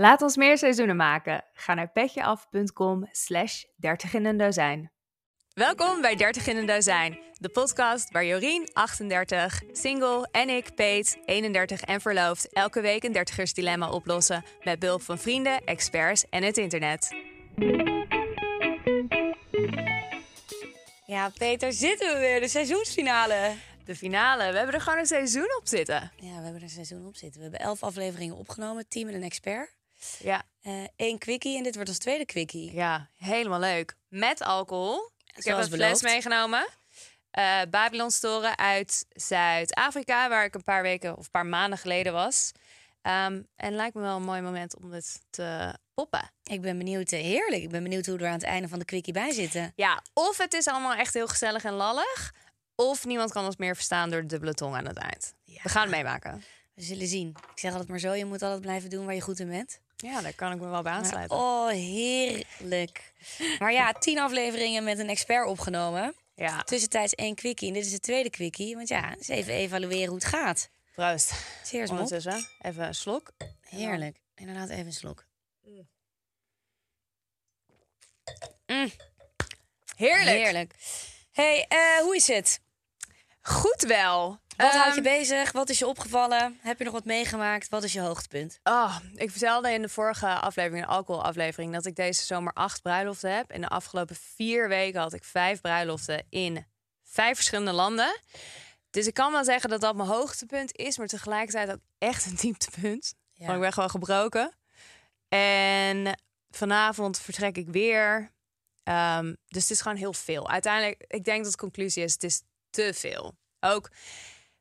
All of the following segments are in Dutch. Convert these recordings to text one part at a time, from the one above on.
Laat ons meer seizoenen maken. Ga naar petjeaf.com slash 30 in een dozijn. Welkom bij 30 in een dozijn, de podcast waar Jorien, 38, single en ik, Peet, 31 en verloofd, elke week een dertigersdilemma oplossen met behulp van vrienden, experts en het internet. Ja, Peter, zitten we weer, de seizoensfinale. De finale, we hebben er gewoon een seizoen op zitten. Ja, we hebben er een seizoen op zitten. We hebben elf afleveringen opgenomen, team en een expert. Ja, Eén quickie en dit wordt ons tweede quickie. ja helemaal leuk. Met alcohol. Ik heb een fles beloofd. meegenomen. Eh Babylonstoren uit Zuid-Afrika, waar ik een paar weken of een paar maanden geleden was. Ehm, en lijkt me wel een mooi moment om dit te poppen. Ik ben benieuwd, eh, heerlijk. Ik ben benieuwd hoe we er aan het einde van de quickie bij zitten. Ja, of het is allemaal echt heel gezellig en lallig. Of niemand kan ons meer verstaan door de dubbele tong aan het eind. Ja. We gaan het meemaken. We zullen zien. Ik zeg altijd maar zo, je moet altijd blijven doen waar je goed in bent. Ja, daar kan ik me wel bij aansluiten. Oh, heerlijk. Maar ja, tien afleveringen met een expert opgenomen. Ja, Tussentijds één quickie en dit is de tweede quickie. Want ja, eens even evalueren hoe het gaat. proost. Cheers. Ondertussen even een slok. Heerlijk. Inderdaad, even een slok. Heerlijk. Heerlijk. hey, eh, hoe is het? Goed wel. Wat houdt je Ehm, bezig? Wat is je opgevallen? Heb je nog wat meegemaakt? Wat is je hoogtepunt? Oh, ik vertelde in de vorige aflevering, de alcoholaflevering, dat ik deze zomer acht bruiloften heb. In de afgelopen vier weken had ik vijf bruiloften in vijf verschillende landen. Dus ik kan wel zeggen dat dat mijn hoogtepunt is, maar tegelijkertijd ook echt een dieptepunt. Ja. Want ik ben gewoon gebroken. En vanavond vertrek ik weer. Ehm, dus het is gewoon heel veel. Uiteindelijk, ik denk dat de conclusie is, het is te veel. Ook,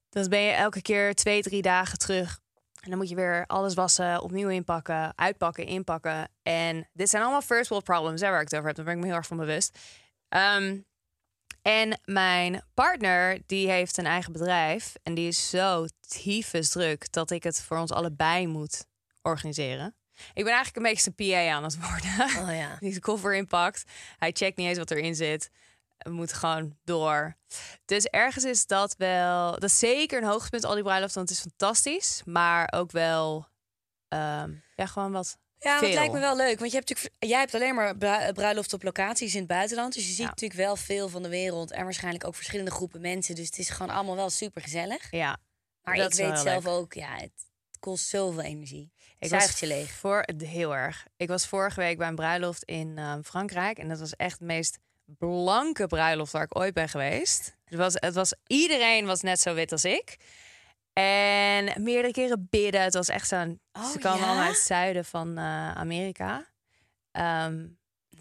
dan ben je elke keer twee, drie dagen terug. En dan moet je weer alles wassen, opnieuw inpakken, uitpakken, inpakken. En dit zijn allemaal first world problems, hè, waar ik het over heb. Daar ben ik me heel erg van bewust. Ehm, en mijn partner, die heeft een eigen bedrijf. En die is zo tyfus druk dat ik het voor ons allebei moet organiseren. Ik ben eigenlijk een beetje zijn PA aan het worden. Oh ja. Die de koffer inpakt. Hij checkt niet eens wat erin zit. We moeten gewoon door. Dus ergens is dat wel... Dat is zeker een hoogtepunt, al die bruiloft. Want het is fantastisch. Maar ook wel... ehm, ja, gewoon wat Ja, maar veel. het lijkt me wel leuk. Want je hebt natuurlijk, jij hebt alleen maar bru- bruiloft op locaties in het buitenland. Dus je ziet Ja. natuurlijk wel veel van de wereld. En waarschijnlijk ook verschillende groepen mensen. Dus het is gewoon allemaal wel super gezellig. Ja. Maar dat ik weet zelf leuk. ook, ja, het, het kost zoveel energie. Ik was je leeg. Voor, heel erg. Ik was vorige week bij een bruiloft in ehm, Frankrijk. En dat was echt de meest blanke bruiloft waar ik ooit ben geweest. Het was, het was, iedereen was net zo wit als ik. En meerdere keren bidden. Het was echt zo'n... Oh, ze ja? allemaal uit het zuiden van eh, Amerika. Ehm,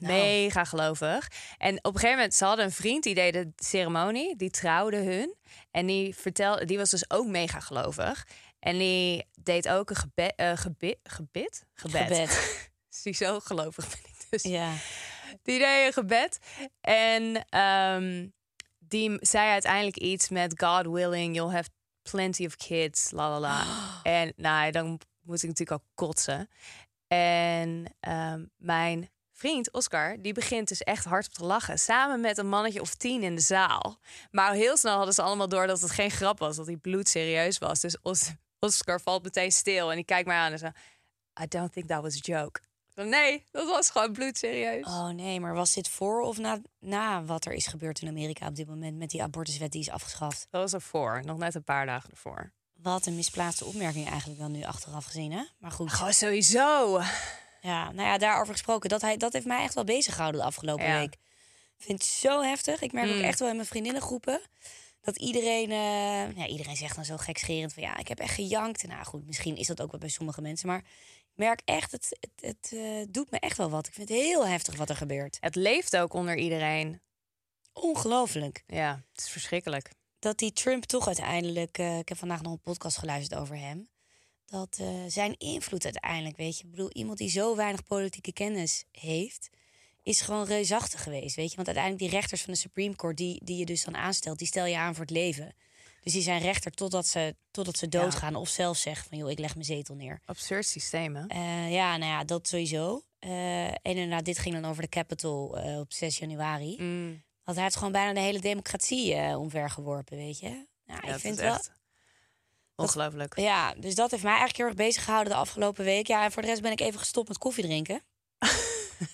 Nou. Mega gelovig. En op een gegeven moment, ze hadden een vriend die deed de ceremonie, die trouwde hun. En die vertelde, die was dus ook mega gelovig. En die deed ook een gebed, eh, gebid, gebid? Gebed. Gebed. Zie, zo gelovig ben ik dus. Ja. Die deed een gebed. En ehm, die zei uiteindelijk iets met God willing, you'll have plenty of kids, la la la. En nou, dan moet ik natuurlijk al kotsen. En ehm, mijn vriend Oscar, die begint dus echt hard op te lachen. Samen met een mannetje of tien in de zaal. Maar heel snel hadden ze allemaal door dat het geen grap was. Dat hij bloedserieus was. Dus Os- Oscar valt meteen stil en die kijkt mij aan en zegt... I don't think that was a joke. Nee, dat was gewoon bloedserieus. Oh nee, maar was dit voor of na, na wat er is gebeurd in Amerika op dit moment met die abortuswet die is afgeschaft? Dat was ervoor, nog net een paar dagen ervoor. Wat een misplaatste opmerking eigenlijk wel nu achteraf gezien, hè? Maar goed. Gewoon sowieso. Ja, nou ja, daarover gesproken. Dat, hij, dat heeft mij echt wel bezig gehouden de afgelopen Ja. week. Ik vind het zo heftig. Ik merk ook Mm. echt wel in mijn vriendinnengroepen... dat iedereen... eh, ja, iedereen zegt dan zo gekscherend van... ja, ik heb echt gejankt. Nou goed, misschien is dat ook wel bij sommige mensen. Maar merk echt, het, het, het eh, doet me echt wel wat. Ik vind het heel heftig wat er gebeurt. Het leeft ook onder iedereen. Ongelooflijk. Ja, het is verschrikkelijk. dat die Trump toch uiteindelijk. eh, ik heb vandaag nog een podcast geluisterd over hem. Dat eh, zijn invloed uiteindelijk, weet je. Ik bedoel, iemand die zo weinig politieke kennis heeft. is gewoon reusachtig geweest, weet je. Want uiteindelijk die rechters van de Supreme Court... die, die je dus dan aanstelt, die stel je aan voor het leven. Dus die zijn rechter totdat ze, totdat ze doodgaan. Of zelf zeggen van, joh, ik leg mijn zetel neer. Absurd systeem, hè? Eh, ja, nou ja, dat sowieso. Eh, en inderdaad, dit ging dan over de Capitol eh, op 6 januari. Mm. Want hij heeft gewoon bijna de hele democratie eh omver geworpen, weet je. Nou, Ja, ik vind wel... echt Ongelooflijk. Ja, dus dat heeft mij eigenlijk heel erg bezig gehouden de afgelopen week. Ja, en voor de rest ben ik even gestopt met koffie drinken.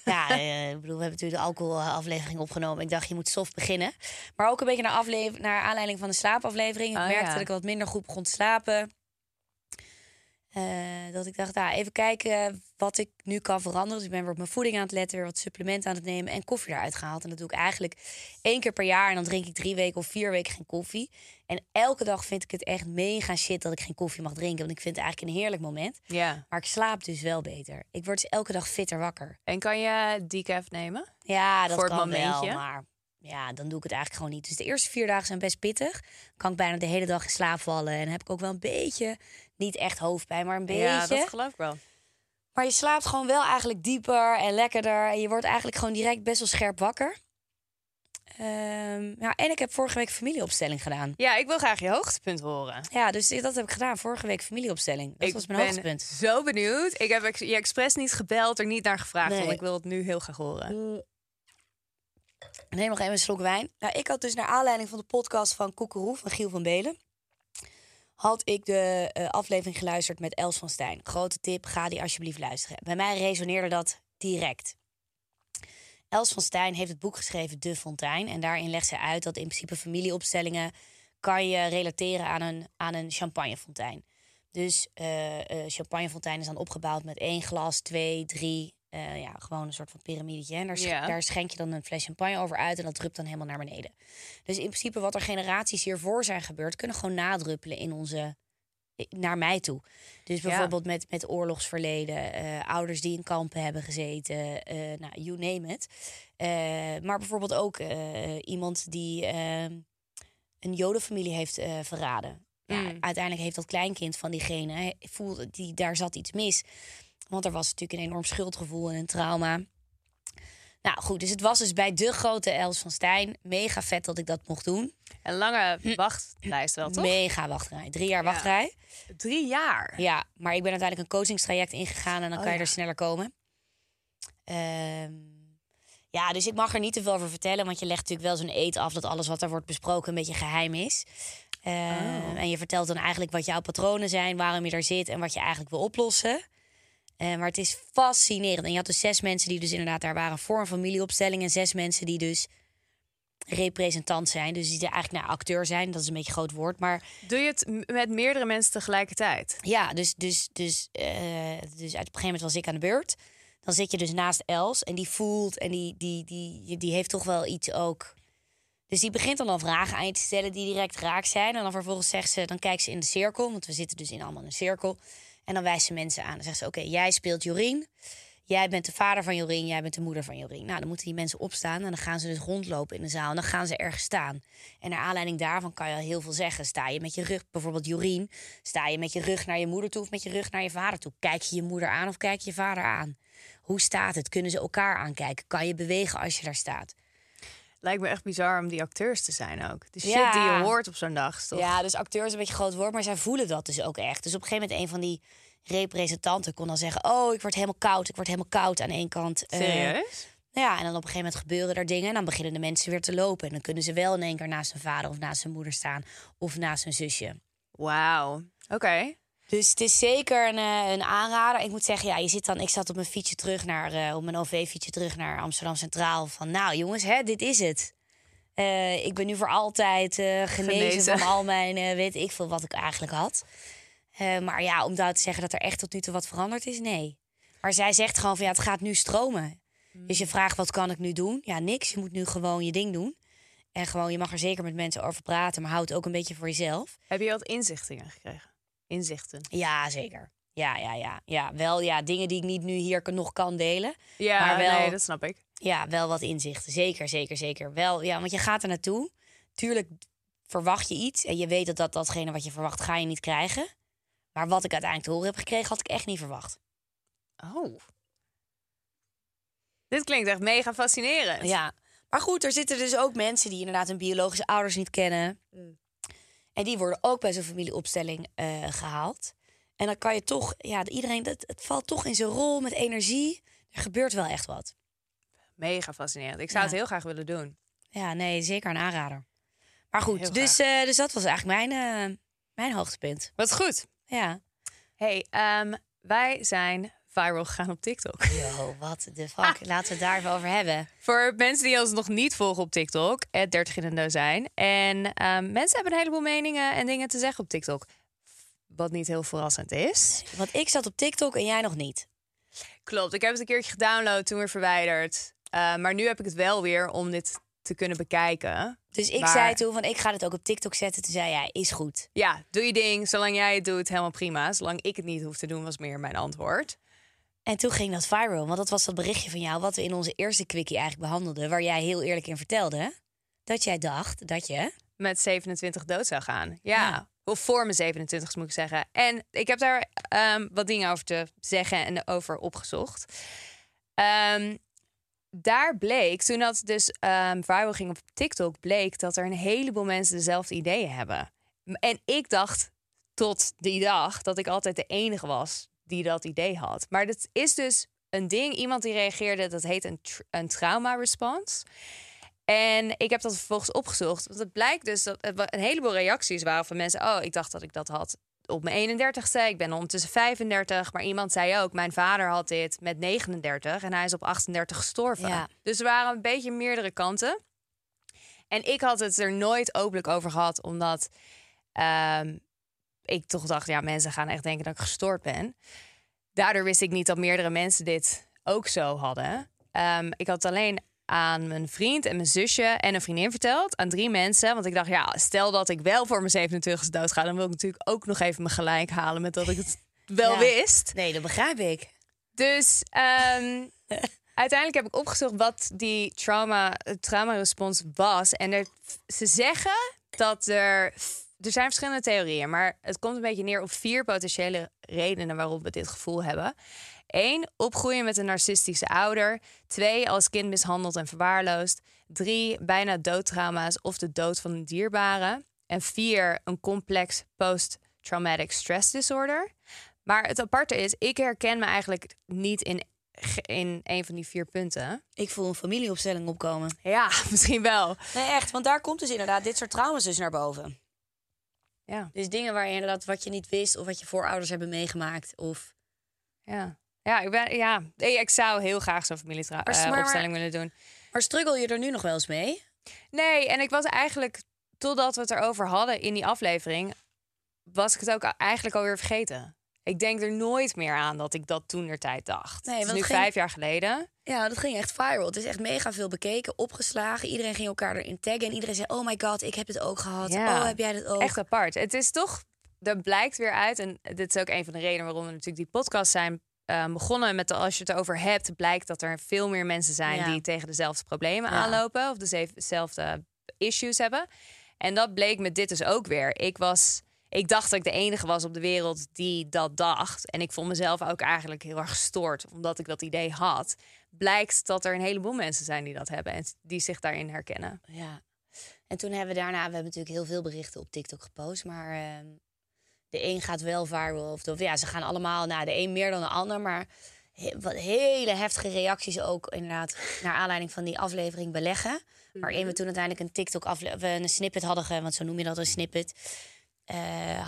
Ja, eh, ik bedoel, we hebben natuurlijk de alcoholaflevering opgenomen. Ik dacht, je moet soft beginnen. Maar ook een beetje naar, naar aanleiding van de slaapaflevering. Ik Oh, merkte ja. dat ik wat minder goed begon te slapen. Eh, dat ik dacht, nou, even kijken wat ik nu kan veranderen. Dus ik ben weer op mijn voeding aan het letten, weer wat supplementen aan het nemen en koffie eruit gehaald. En dat doe ik eigenlijk één keer per jaar. En dan drink ik drie weken of vier weken geen koffie. En elke dag vind ik het echt mega shit dat ik geen koffie mag drinken. Want ik vind het eigenlijk een heerlijk moment. Ja. Maar ik slaap dus wel beter. Ik word dus elke dag fitter wakker. En kan je decaf nemen? Ja, dat Voor het kan wel, maar ja, dan doe ik het eigenlijk gewoon niet. Dus de eerste vier dagen zijn best pittig. Kan ik bijna de hele dag in slaap vallen. En heb ik ook wel een beetje, niet echt hoofdpijn, maar een beetje. Ja, dat geloof ik wel. Maar je slaapt gewoon wel eigenlijk dieper en lekkerder. En je wordt eigenlijk gewoon direct best wel scherp wakker. Ehm, ja, en ik heb vorige week familieopstelling gedaan. Ja, ik wil graag je hoogtepunt horen. Ja, dus dat heb ik gedaan. Vorige week familieopstelling. Dat ik was mijn ben hoogtepunt. zo benieuwd. Ik heb je expres niet gebeld, er niet naar gevraagd, Nee. want ik wil het nu heel graag horen. Neem nog even een slok wijn. Nou, ik had dus naar aanleiding van de podcast van Koekeroe van Giel van Belen... had ik de eh, aflevering geluisterd met Els van Stijn. Grote tip, ga die alsjeblieft luisteren. Bij mij resoneerde dat direct. Els van Stijn heeft het boek geschreven De Fontein. En daarin legt zij uit dat in principe familieopstellingen... kan je relateren aan een, aan een champagnefontein. Dus eh, champagnefontein is dan opgebouwd met één glas, twee, drie... eh, ja, gewoon een soort van piramidetje. En daar, daar schenk je dan een fles champagne over uit... en dat drupt dan helemaal naar beneden. Dus in principe wat er generaties hiervoor zijn gebeurd... kunnen gewoon nadruppelen in onze naar mij toe. Dus Ja. bijvoorbeeld met, met oorlogsverleden, eh, ouders die in kampen hebben gezeten, eh nou, you name it. Maar bijvoorbeeld ook iemand die eh, een jodenfamilie heeft verraden. Ja, Mm. Uiteindelijk heeft dat kleinkind van diegene, voelde, die, daar zat iets mis. Want er was natuurlijk een enorm schuldgevoel en een trauma. Nou goed, dus het was dus bij de grote Els van Stijn. Mega vet dat ik dat mocht doen. Een lange wachtlijst wel, toch? Mega wachtrij. Drie jaar Ja. wachtrij. Drie jaar. Ja, maar ik ben uiteindelijk een coachingstraject ingegaan en dan Oh, kan je ja. er sneller komen. Ehm, ja, dus ik mag er niet te veel over vertellen, want je legt natuurlijk wel zo'n eet af dat alles wat er wordt besproken een beetje geheim is. Ehm, En je vertelt dan eigenlijk wat jouw patronen zijn, waarom je daar zit en wat je eigenlijk wil oplossen. Eh, maar het is fascinerend. En je had dus zes mensen die dus inderdaad daar waren voor een familieopstelling. En zes mensen die dus representant zijn. Dus die eigenlijk nou, acteur zijn. Dat is een beetje een groot woord. Maar Doe je het met meerdere mensen tegelijkertijd? ja, dus, dus, dus, eh, dus uit op een gegeven moment was ik aan de beurt. Dan zit je dus naast Els en die voelt en die, die, die, die heeft toch wel iets ook. Dus die begint dan al vragen aan je te stellen die direct raak zijn. En dan vervolgens zegt ze, dan kijkt ze in de cirkel, want we zitten dus in allemaal in een cirkel. En dan wijst ze mensen aan. Dan zegt ze, oké, jij speelt Jorien. Jij bent de vader van Jorien, jij bent de moeder van Jorien. Nou, dan moeten die mensen opstaan en dan gaan ze dus rondlopen in de zaal. En dan gaan ze ergens staan. En naar aanleiding daarvan kan je al heel veel zeggen. Sta je met je rug, bijvoorbeeld Jorien, sta je met je rug naar je moeder toe of met je rug naar je vader toe? Kijk je je moeder aan of kijk je je vader aan? Hoe staat het? Kunnen ze elkaar aankijken? Kan je bewegen als je daar staat? Lijkt me echt bizar om die acteurs te zijn ook. De shit Ja. die je hoort op zo'n dag. Toch? Ja, dus acteur is een beetje een groot woord, maar zij voelen dat dus ook echt. Dus op een gegeven moment een van die representanten kon dan zeggen... oh, ik word helemaal koud, ik word helemaal koud aan één kant. Eh? Ja, en dan op een gegeven moment gebeuren er dingen en dan beginnen de mensen weer te lopen. En dan kunnen ze wel in één keer naast hun vader of naast hun moeder staan of naast hun zusje. Wauw. Oké. Dus het is zeker een, eh, een aanrader. Ik moet zeggen, ja, je zit dan, ik zat op mijn fietsje terug naar, eh, op mijn OV-fietsje terug naar Amsterdam Centraal. Van, nou jongens, hè, dit is het. Eh, ik ben nu voor altijd genezen, Genezen. van al mijn, weet ik veel wat ik eigenlijk had. Maar ja, om daar te zeggen dat er echt tot nu toe wat veranderd is, nee. Maar zij zegt gewoon van, ja, het gaat nu stromen. Dus je vraagt, wat kan ik nu doen? Ja, niks. Je moet nu gewoon je ding doen. En gewoon, je mag er zeker met mensen over praten, maar houd het ook een beetje voor jezelf. Heb je wat inzichtingen gekregen? Inzichten. Ja, zeker. Ja, ja, ja. Ja, wel ja, dingen die ik niet nu hier nog kan delen. Ja, Maar wel- nee, dat snap ik. Ja, wel wat inzichten. Zeker, zeker, zeker. Wel, ja, want je gaat er naartoe. Tuurlijk verwacht je iets. En je weet dat, dat datgene wat je verwacht, ga je niet krijgen. Maar wat ik uiteindelijk te horen heb gekregen, had ik echt niet verwacht. Oh. Dit klinkt echt mega fascinerend. Ja. Maar goed, er zitten dus ook mensen die inderdaad hun biologische ouders niet kennen. En die worden ook bij zo'n familieopstelling eh, gehaald. En dan kan je toch, ja, iedereen, dat, het valt toch in zijn rol met energie. Er gebeurt wel echt wat. Mega fascinerend. Ik zou Ja. het heel graag willen doen. Ja, nee, zeker een aanrader. Maar goed, dus, eh, dus dat was eigenlijk mijn, eh, Mijn hoogtepunt. Wat goed. Ja. Hey, ehm, wij zijn viral gegaan op TikTok. Yo, wat de fuck. Laten we het daar even over hebben. Voor mensen die ons nog niet volgen op TikTok, het 30 in een dozijn. En ehm, mensen hebben een heleboel meningen en dingen te zeggen op TikTok. Wat niet heel verrassend is. Want ik zat op TikTok en jij nog niet. Klopt, ik heb het een keertje gedownload, toen weer verwijderd. Uh, maar nu heb ik het wel weer om dit te kunnen bekijken. Dus ik Maar- zei toen van ik ga het ook op TikTok zetten. Toen zei jij, is goed. Ja, doe je ding. Zolang jij het doet, helemaal prima. Zolang ik het niet hoef te doen, was meer mijn antwoord. En toen ging dat viral. Want dat was dat berichtje van jou wat we in onze eerste quickie eigenlijk behandelden. Waar jij heel eerlijk in vertelde. Dat jij dacht dat je... Met 27 dood zou gaan. Ja. Ja. Of voor mijn 27 moet ik zeggen. En ik heb daar ehm, wat dingen over te zeggen en over opgezocht. Ehm, daar bleek, toen dat dus ehm viral ging op TikTok, bleek dat er een heleboel mensen dezelfde ideeën hebben. En ik dacht tot die dag dat ik altijd de enige was die dat idee had. Maar dat is dus een ding. Iemand die reageerde, dat heet een, een trauma response. En ik heb dat vervolgens opgezocht. Want het blijkt dus dat er een heleboel reacties waren van mensen. Oh, ik dacht dat ik dat had op mijn 31ste. Ik ben ondertussen 35. Maar iemand zei ook, mijn vader had dit met 39 en hij is op 38 gestorven. Ja. Dus er waren een beetje meerdere kanten. En ik had het er nooit openlijk over gehad, omdat ehm, ik toch dacht, ja, mensen gaan echt denken dat ik gestoord ben. Daardoor wist ik niet dat meerdere mensen dit ook zo hadden. Ehm, ik had het alleen aan mijn vriend en mijn zusje en een vriendin verteld. Aan drie mensen. Want ik dacht, ja, stel dat ik wel voor mijn 27 doodga... dan wil ik natuurlijk ook nog even mijn gelijk halen... met dat ik het wel Ja. wist. Nee, dat begrijp ik. Dus ehm, uiteindelijk heb ik opgezocht wat die trauma, trauma respons was. En er, ze zeggen dat er. Er zijn verschillende theorieën, maar het komt een beetje neer op vier potentiële redenen waarom we dit gevoel hebben. Eén, opgroeien met een narcistische ouder. Twee, als kind mishandeld en verwaarloosd. Drie, bijna doodtrauma's of de dood van een dierbare. En vier, een complex post-traumatic stress disorder. Maar het aparte is, ik herken me eigenlijk niet in, in een van die vier punten. Ik voel een familieopstelling opkomen. Ja, misschien wel. Nee, echt. Want daar komt dus inderdaad dit soort trauma's dus naar boven. Ja, Dus dingen waar je inderdaad wat je niet wist... of wat je voorouders hebben meegemaakt. Of... ja. Ja, ik, ben, ja. Nee, ik zou heel graag zo'n Maar- maar- familieopstelling willen doen. Maar struggle je er nu nog wel eens mee? Nee, en ik was eigenlijk, totdat we het erover hadden in die aflevering, was ik het ook eigenlijk alweer vergeten. Ik denk er nooit meer aan dat ik dat toen er tijd dacht. Nee, het is nu ging- vijf jaar geleden. Ja, dat ging echt viral. Het is echt mega veel bekeken, opgeslagen. Iedereen ging elkaar erin taggen. En iedereen zei, oh my god, ik heb het ook gehad. Ja. Oh, heb jij dat ook? Echt apart. Het is toch, er blijkt weer uit, en dit is ook een van de redenen waarom we natuurlijk die podcast zijn eh, begonnen met de, als je het over hebt, blijkt dat er veel meer mensen zijn Ja. die tegen dezelfde problemen Ja. aanlopen of deze- dezelfde issues hebben. En dat bleek met dit dus ook weer. Ik was, ik dacht dat ik de enige was op de wereld die dat dacht, en ik vond mezelf ook eigenlijk heel erg gestoord omdat ik dat idee had. Blijkt dat er een heleboel mensen zijn die dat hebben en die zich daarin herkennen. Ja. En toen hebben we daarna, we hebben natuurlijk heel veel berichten op TikTok gepost, maar ehm, de een gaat wel viral. Of, of ja, ze gaan allemaal, nou, de een meer dan de ander, maar he- wat hele heftige reacties ook inderdaad naar aanleiding van die aflevering beleggen. Waarin we toen uiteindelijk een TikTok aflevering, een snippet hadden, want zo noem je dat een snippet, eh,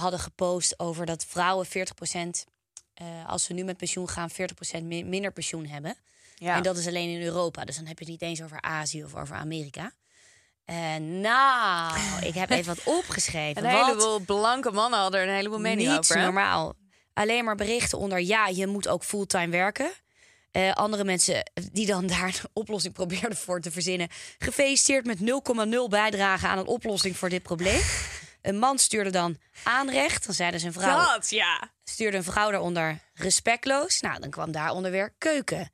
hadden gepost over dat vrouwen 40%, eh, als ze nu met pensioen gaan, 40% mi- minder pensioen hebben. Ja. En dat is alleen in Europa. Dus dan heb je het niet eens over Azië of over Amerika. En nou, ik heb even wat opgeschreven. Een heleboel blanke mannen hadden er een heleboel mening niet over. hè? normaal. Alleen maar berichten onder ja, je moet ook fulltime werken. Eh, andere mensen die dan daar een oplossing probeerden voor te verzinnen. Gefeliciteerd met 0,0 bijdrage aan een oplossing voor dit probleem. Een man stuurde dan aanrecht. Dan zeiden ze een vrouw Dat, ja. stuurde een vrouw daaronder respectloos. Nou, dan kwam daaronder weer keuken.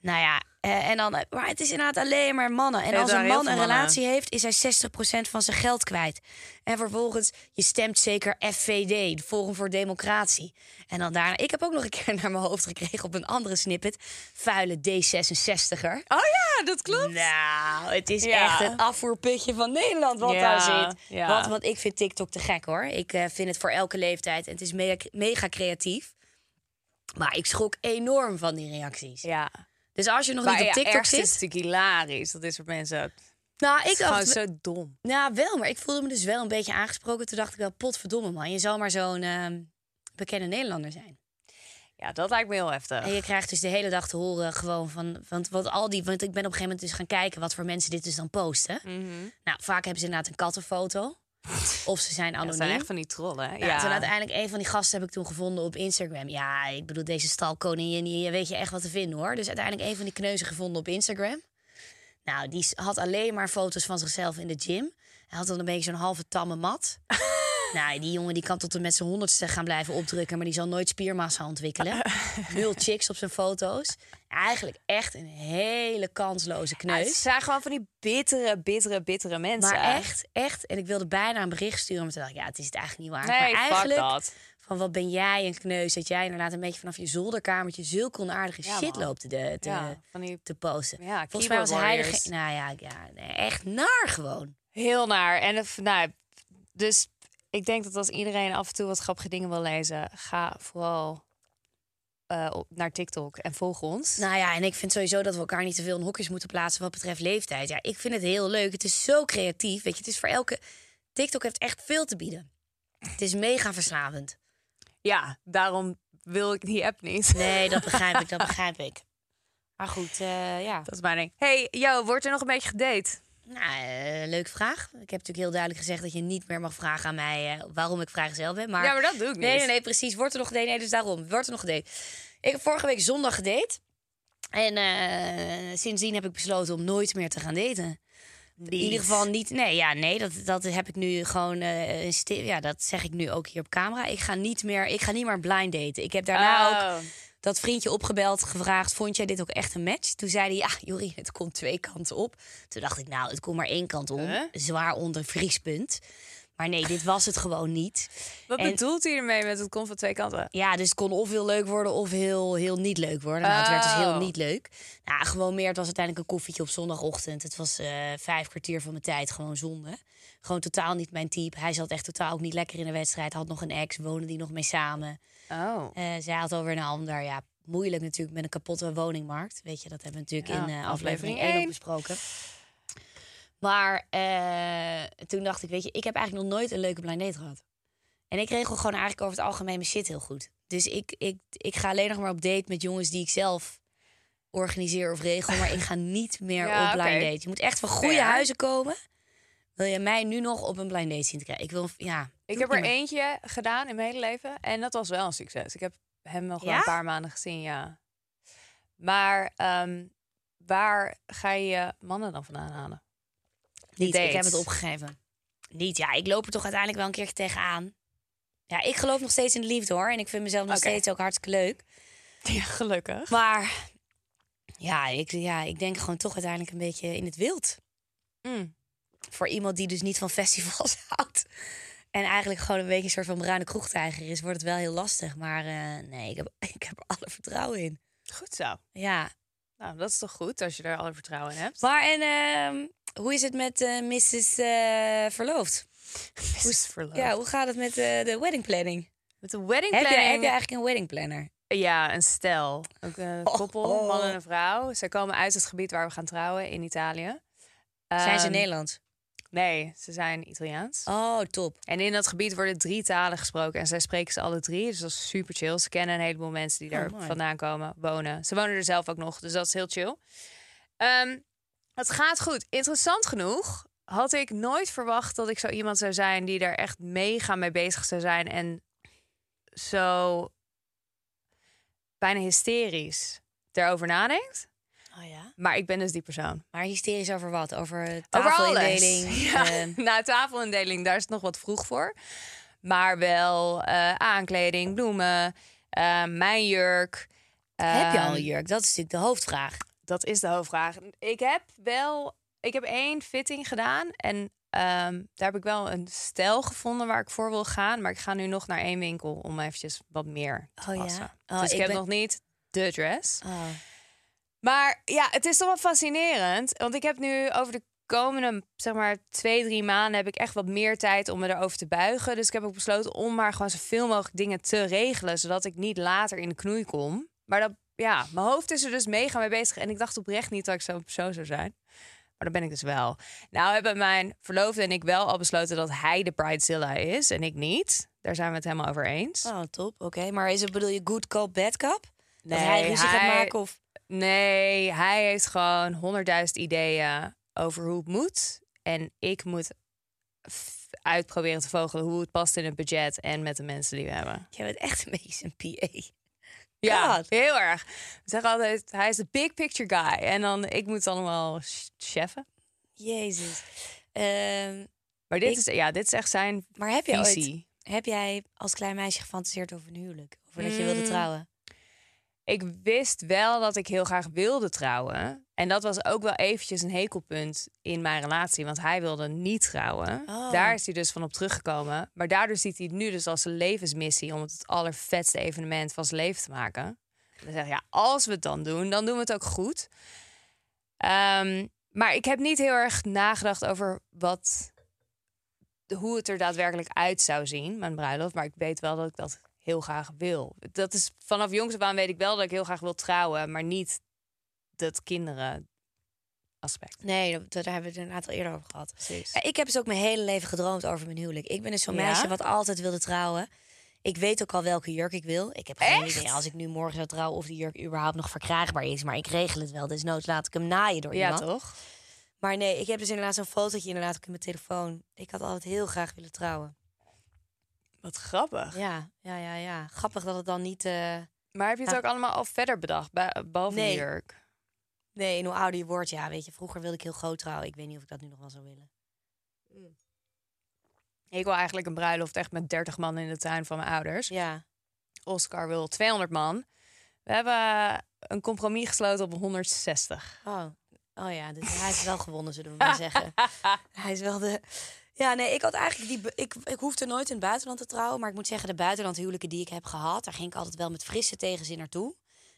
Nou ja, eh, en dan, maar het is inderdaad alleen maar mannen. En als een man een relatie heeft, is hij 60% van zijn geld kwijt. En vervolgens, je stemt zeker FVD, de Forum voor Democratie. En dan daarna, ik heb ook nog een keer naar mijn hoofd gekregen op een andere snippet. Vuile D66er. Oh ja, dat klopt. Nou, het is Ja. echt het afvoerputje van Nederland wat Ja, daar zit. ja. Want, want ik vind TikTok te gek hoor. Ik eh, vind het voor elke leeftijd. En het is mega, mega creatief. Maar ik schrok enorm van die reacties. Ja. Dus als je nog Maar niet op TikTok is zit... het natuurlijk hilarisch. Dat is voor mensen. Nou, Ik dacht... zo dom. Nou, wel, maar ik voelde me dus wel een beetje aangesproken. Toen dacht ik wel, potverdomme man, je zal maar zo'n ehm, bekende Nederlander zijn. Ja, dat lijkt me heel heftig. En je krijgt dus de hele dag te horen gewoon van... Want, wat al die, want ik ben op een gegeven moment dus gaan kijken... wat voor mensen dit dus dan posten. Mhm. Nou, vaak hebben ze inderdaad een kattenfoto. Of ze zijn anoniem. dat zijn echt van die trollen. Ja. Ja. Toen uiteindelijk een van die gasten heb ik toen gevonden op Instagram. Ja, ik bedoel, deze stalkoningin, hier weet je echt wat te vinden hoor. Dus uiteindelijk een van die kneuzen gevonden op Instagram. Nou, die had alleen maar foto's van zichzelf in de gym. Hij had dan een beetje zo'n halve tamme mat. nou, die jongen die kan tot en met zijn honderdste gaan blijven opdrukken... maar die zal nooit spiermassa ontwikkelen. Nul chicks op zijn foto's. Eigenlijk echt een hele kansloze Ja, het kneus. zijn gewoon van die bittere, bittere, bittere mensen. Maar echt, echt. En ik wilde bijna een bericht sturen, maar toen dacht ik, ja, het is het eigenlijk niet waar. Nee, maar fuck eigenlijk, dat. van wat ben jij een kneus, dat jij inderdaad een beetje vanaf je zolderkamertje zulke onaardige Ja, shit man. loopt te, te, Ja, van die te posten. Ja, Volgens mij was hij de Nou ja, ja nee, echt naar gewoon. Heel naar. En het- nou, dus ik denk dat als iedereen af en toe wat grappige dingen wil lezen, ga vooral eh, op, naar TikTok en volg ons. Nou ja, en ik vind sowieso dat we elkaar niet te veel in hokjes moeten plaatsen wat betreft leeftijd. Ja, ik vind het heel leuk. Het is zo creatief. Weet je, het is voor elke. TikTok heeft echt veel te bieden. Het is mega verslavend. Ja, daarom wil ik die app niet. Nee, dat begrijp ik, dat begrijp ik. Maar goed, eh, ja. Dat is mijn ding. Hey, yo, wordt er nog een beetje gedate? Nou, eh, leuke vraag. Ik heb natuurlijk heel duidelijk gezegd dat je niet meer mag vragen aan mij eh, waarom ik vrijgezel ben. Maar... Ja, maar dat doe ik niet. Nee, nee, nee, precies. Wordt er nog gedate? Nee, dus daarom. Wordt er nog gedate? Ik heb vorige week zondag gedate. En eh, sindsdien heb ik besloten om nooit meer te gaan daten. In ieder geval niet. Nee, ja, nee, dat, dat heb ik nu gewoon. ja, dat zeg ik nu ook hier op camera. Ik ga niet meer. Ik ga niet meer blind daten. Ik heb daarna ook Oh. Dat vriendje opgebeld, gevraagd: Vond jij dit ook echt een match? Toen zei hij: Ja, Jorien, het komt twee kanten op. Toen dacht ik: Nou, het komt maar één kant om. Huh? Zwaar onder vriespunt. Maar nee, dit was het gewoon niet. Wat En- bedoelt hij ermee met het komt van twee kanten? Ja, dus het kon of heel leuk worden of heel, heel niet leuk worden. Nou, het werd dus heel Oh. niet leuk. Nou, gewoon meer. Het was uiteindelijk een koffietje op zondagochtend. Het was eh, vijf kwartier van mijn tijd gewoon zonde. Gewoon totaal niet mijn type. Hij zat echt totaal ook niet lekker in de wedstrijd. Had nog een ex, woonde die nog mee samen. Oh. Eh, zij had alweer een ander. Ja, moeilijk natuurlijk met een kapotte woningmarkt. Weet je, dat hebben we natuurlijk Ja, in eh, aflevering aflevering 1 ook één. besproken. Maar eh, toen dacht ik, weet je, ik heb eigenlijk nog nooit een leuke blind date gehad. En ik regel gewoon eigenlijk over het algemeen mijn shit heel goed. Dus ik, ik, ik ga alleen nog maar op date met jongens die ik zelf organiseer of regel. Maar ik ga niet meer Ja, op blind oké. date. Je moet echt van goede huizen komen. Wil je mij nu nog op een blind date zien te krijgen? Ik wil, ja. Ik heb er eentje gedaan in mijn hele leven en dat was wel een succes. Ik heb hem nog wel Ja? een paar maanden gezien, ja. Maar ehm, waar ga je je mannen dan vandaan halen? Niet, ik heb het opgegeven. Niet, ja, ik loop er toch uiteindelijk wel een keertje tegenaan. Ja, ik geloof nog steeds in de liefde hoor. En ik vind mezelf nog steeds ook hartstikke leuk. Ja, gelukkig. Maar ja ik, ja, ik denk gewoon toch uiteindelijk een beetje in het wild. Mm. Voor iemand die dus niet van festivals houdt. En eigenlijk gewoon een beetje een soort van bruine kroegtijger is, wordt het wel heel lastig. Maar eh, nee, ik heb, ik heb er alle vertrouwen in. Goed zo. Ja. Nou, dat is toch goed als je er alle vertrouwen in hebt. Maar en ehm, hoe is het met eh, Mrs. eh, Verloofd? Het verloofd? Ja, hoe gaat het met eh, de wedding planning? Met de wedding Heb je, planning. heb je eigenlijk een wedding planner? Ja, een stel. Ook een Oh, koppel, oh. man en een vrouw. Zij komen uit het gebied waar we gaan trouwen in Italië. Zijn ze Ehm, Nederlands? Nee, ze zijn Italiaans. Oh, top. En in dat gebied worden drie talen gesproken. En zij spreken ze alle drie. Dus dat is super chill. Ze kennen een heleboel mensen die Oh, daar vandaan komen, wonen. Ze wonen er zelf ook nog, dus dat is heel chill. Ehm, het gaat goed. Interessant genoeg had ik nooit verwacht dat ik zo iemand zou zijn... die daar echt mega mee bezig zou zijn. En zo bijna hysterisch erover nadenkt. Oh ja. Maar ik ben dus die persoon. Maar hysterisch over wat? Over Over tafelindeling? Ja, eh, nou, tafelindeling, daar is het nog wat vroeg voor. Maar wel eh, aankleding, bloemen, eh, mijn jurk. heb je al Ehm, een jurk? Dat is natuurlijk de hoofdvraag. Dat is de hoofdvraag. Ik heb wel, ik heb één fitting gedaan en ehm, daar heb ik wel een stijl gevonden waar ik voor wil gaan. Maar ik ga nu nog naar één winkel om eventjes wat meer te Oh ja? passen. Oh, dus ik, ik heb nog niet de dress. Oh. Maar ja, het is toch wel fascinerend. Want ik heb nu over de komende, zeg maar, twee, drie maanden... heb ik echt wat meer tijd om me erover te buigen. Dus ik heb ook besloten om maar gewoon zoveel mogelijk dingen te regelen... zodat ik niet later in de knoei kom. Maar dat, ja, mijn hoofd is er dus mega mee bezig. En ik dacht oprecht niet dat ik zo'n persoon zou zijn. Maar dat ben ik dus wel. Nou hebben mijn verloofde en ik wel al besloten dat hij de Bridezilla is en ik niet. Daar zijn we het helemaal over eens. Oh, top. Oké, maar is het bedoel je good cop, bad cop? dat hij ruzie gaat maken of... Nee, hij heeft gewoon honderdduizend ideeën over hoe het moet. En ik moet uitproberen te vogelen hoe het past in het budget en met de mensen die we hebben. Jij bent echt een beetje een PA. Ja, God. heel erg. We zeggen altijd, hij is de big picture guy. En dan, ik moet het allemaal ch- cheffen. Jezus. Ehm, Maar dit, Ik- is, ja, dit is echt zijn maar heb je ooit, heb jij als klein meisje gefantaseerd over een huwelijk? Over dat je wilde Mm. trouwen? Ik wist wel dat ik heel graag wilde trouwen. En dat was ook wel eventjes een hekelpunt in mijn relatie. Want hij wilde niet trouwen. Oh. Daar is hij dus van op teruggekomen. Maar daardoor ziet hij het nu dus als een levensmissie... om het het allervetste evenement van zijn leven te maken. En dan zeg ik, ja, als we het dan doen, dan doen we het ook goed. Ehm, maar ik heb niet heel erg nagedacht over wat, hoe het er daadwerkelijk uit zou zien, mijn bruiloft. Maar ik weet wel dat ik dat heel graag wil. Dat is vanaf jongs af aan weet ik wel dat ik heel graag wil trouwen, maar niet dat kinderen aspect. Nee, dat- daar hebben we het inderdaad al eerder over gehad. Precies. Ik heb dus ook mijn hele leven gedroomd over mijn huwelijk. Ik ben dus zo'n Ja? meisje wat altijd wilde trouwen. Ik weet ook al welke jurk ik wil. Ik heb geen Echt? idee als ik nu morgen zou trouwen of die jurk überhaupt nog verkrijgbaar is. Maar ik regel het wel. Desnoods laat ik hem naaien door Ja, iemand. toch? Maar nee, ik heb dus inderdaad zo'n fotootje inderdaad ook in mijn telefoon. Ik had altijd heel graag willen trouwen. Wat grappig. Ja, ja, ja, ja. Grappig dat het dan niet... eh, Maar heb je het Ja. ook allemaal al verder bedacht, behalve Nee. de jurk? Nee, en hoe ouder je wordt, ja, weet je. Vroeger wilde ik heel groot trouwen. Ik weet niet of ik dat nu nog wel zou willen. Ik wil eigenlijk een bruiloft echt met 30 man in de tuin van mijn ouders. Ja. Oscar wil 200 man. We hebben een compromis gesloten op 160. Oh, oh ja, dus hij heeft wel gewonnen, zullen we maar zeggen. Hij is wel de... Ja, nee, ik had eigenlijk die... Ik, ik hoefde nooit in het buitenland te trouwen. Maar ik moet zeggen, de buitenlandhuwelijken die ik heb gehad... daar ging ik altijd wel met frisse tegenzin naartoe.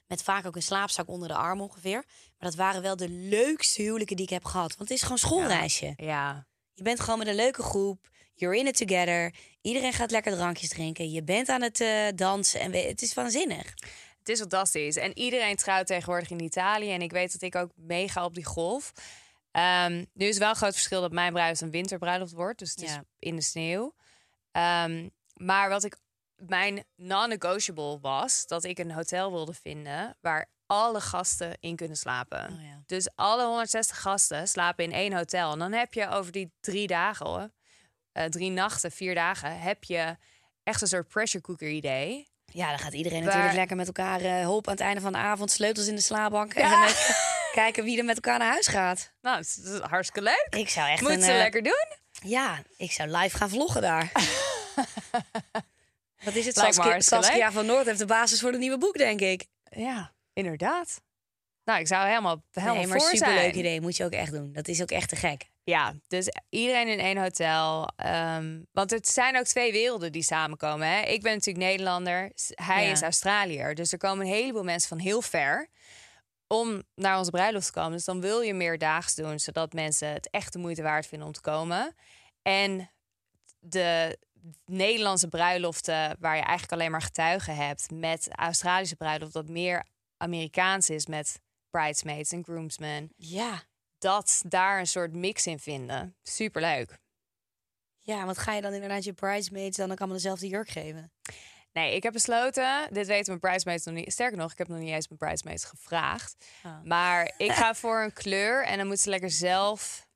Met vaak ook een slaapzak onder de arm ongeveer. Maar dat waren wel de leukste huwelijken die ik heb gehad. Want het is gewoon schoolreisje. Ja, Je bent gewoon met een leuke groep. You're in it together. Iedereen gaat lekker drankjes drinken. Je bent aan het eh, dansen. En we- het is waanzinnig. Het is fantastisch. En iedereen trouwt tegenwoordig in Italië. En ik weet dat ik ook meega op die golf. Ehm, nu is wel een groot verschil dat mijn bruiloft een winterbruiloft wordt. Dus het is in de sneeuw. Ehm, maar wat ik mijn non-negotiable was... dat ik een hotel wilde vinden... waar alle gasten in kunnen slapen. Oh ja. Dus alle 160 gasten slapen in één hotel. En dan heb je over die drie dagen, eh, drie nachten, vier dagen, heb je echt een soort pressure cooker idee. Ja, dan gaat iedereen natuurlijk lekker met elkaar eh hulp aan het einde van de avond. Sleutels in de slaapbank. En dan even kijken wie er met elkaar naar huis gaat. Nou, het is, hartstikke leuk. Ik zou echt Moet een, ze eh, lekker doen. Ja, ik zou live gaan vloggen daar. Wat is het? Saskia, van Noord heeft de basis voor het nieuwe boek, denk ik. Ja, inderdaad. Nou, ik zou helemaal, helemaal nee, maar voor superleuk zijn. idee. Moet je ook echt doen. Dat is ook echt te gek. Ja, dus iedereen in één hotel. Ehm, want het zijn ook twee werelden die samenkomen. Hè? Ik ben natuurlijk Nederlander. Hij Ja. is Australiër. Dus er komen een heleboel mensen van heel ver om naar onze bruiloft te komen. Dus dan wil je meer daags doen, zodat mensen het echt de moeite waard vinden om te komen. En de Nederlandse bruiloften, waar je eigenlijk alleen maar getuigen hebt, met Australische bruiloft, dat meer Amerikaans is met bridesmaids en groomsmen Ja. Dat daar een soort mix in vinden. Superleuk. Ja, want ga je dan inderdaad je bridesmaids dan ook allemaal dezelfde jurk geven? Nee, ik heb besloten, dit weten mijn bridesmaids nog niet. Sterker nog, ik heb nog niet eens mijn bridesmaids gevraagd. Oh. Maar ik ga voor een kleur en dan moet ze lekker zelf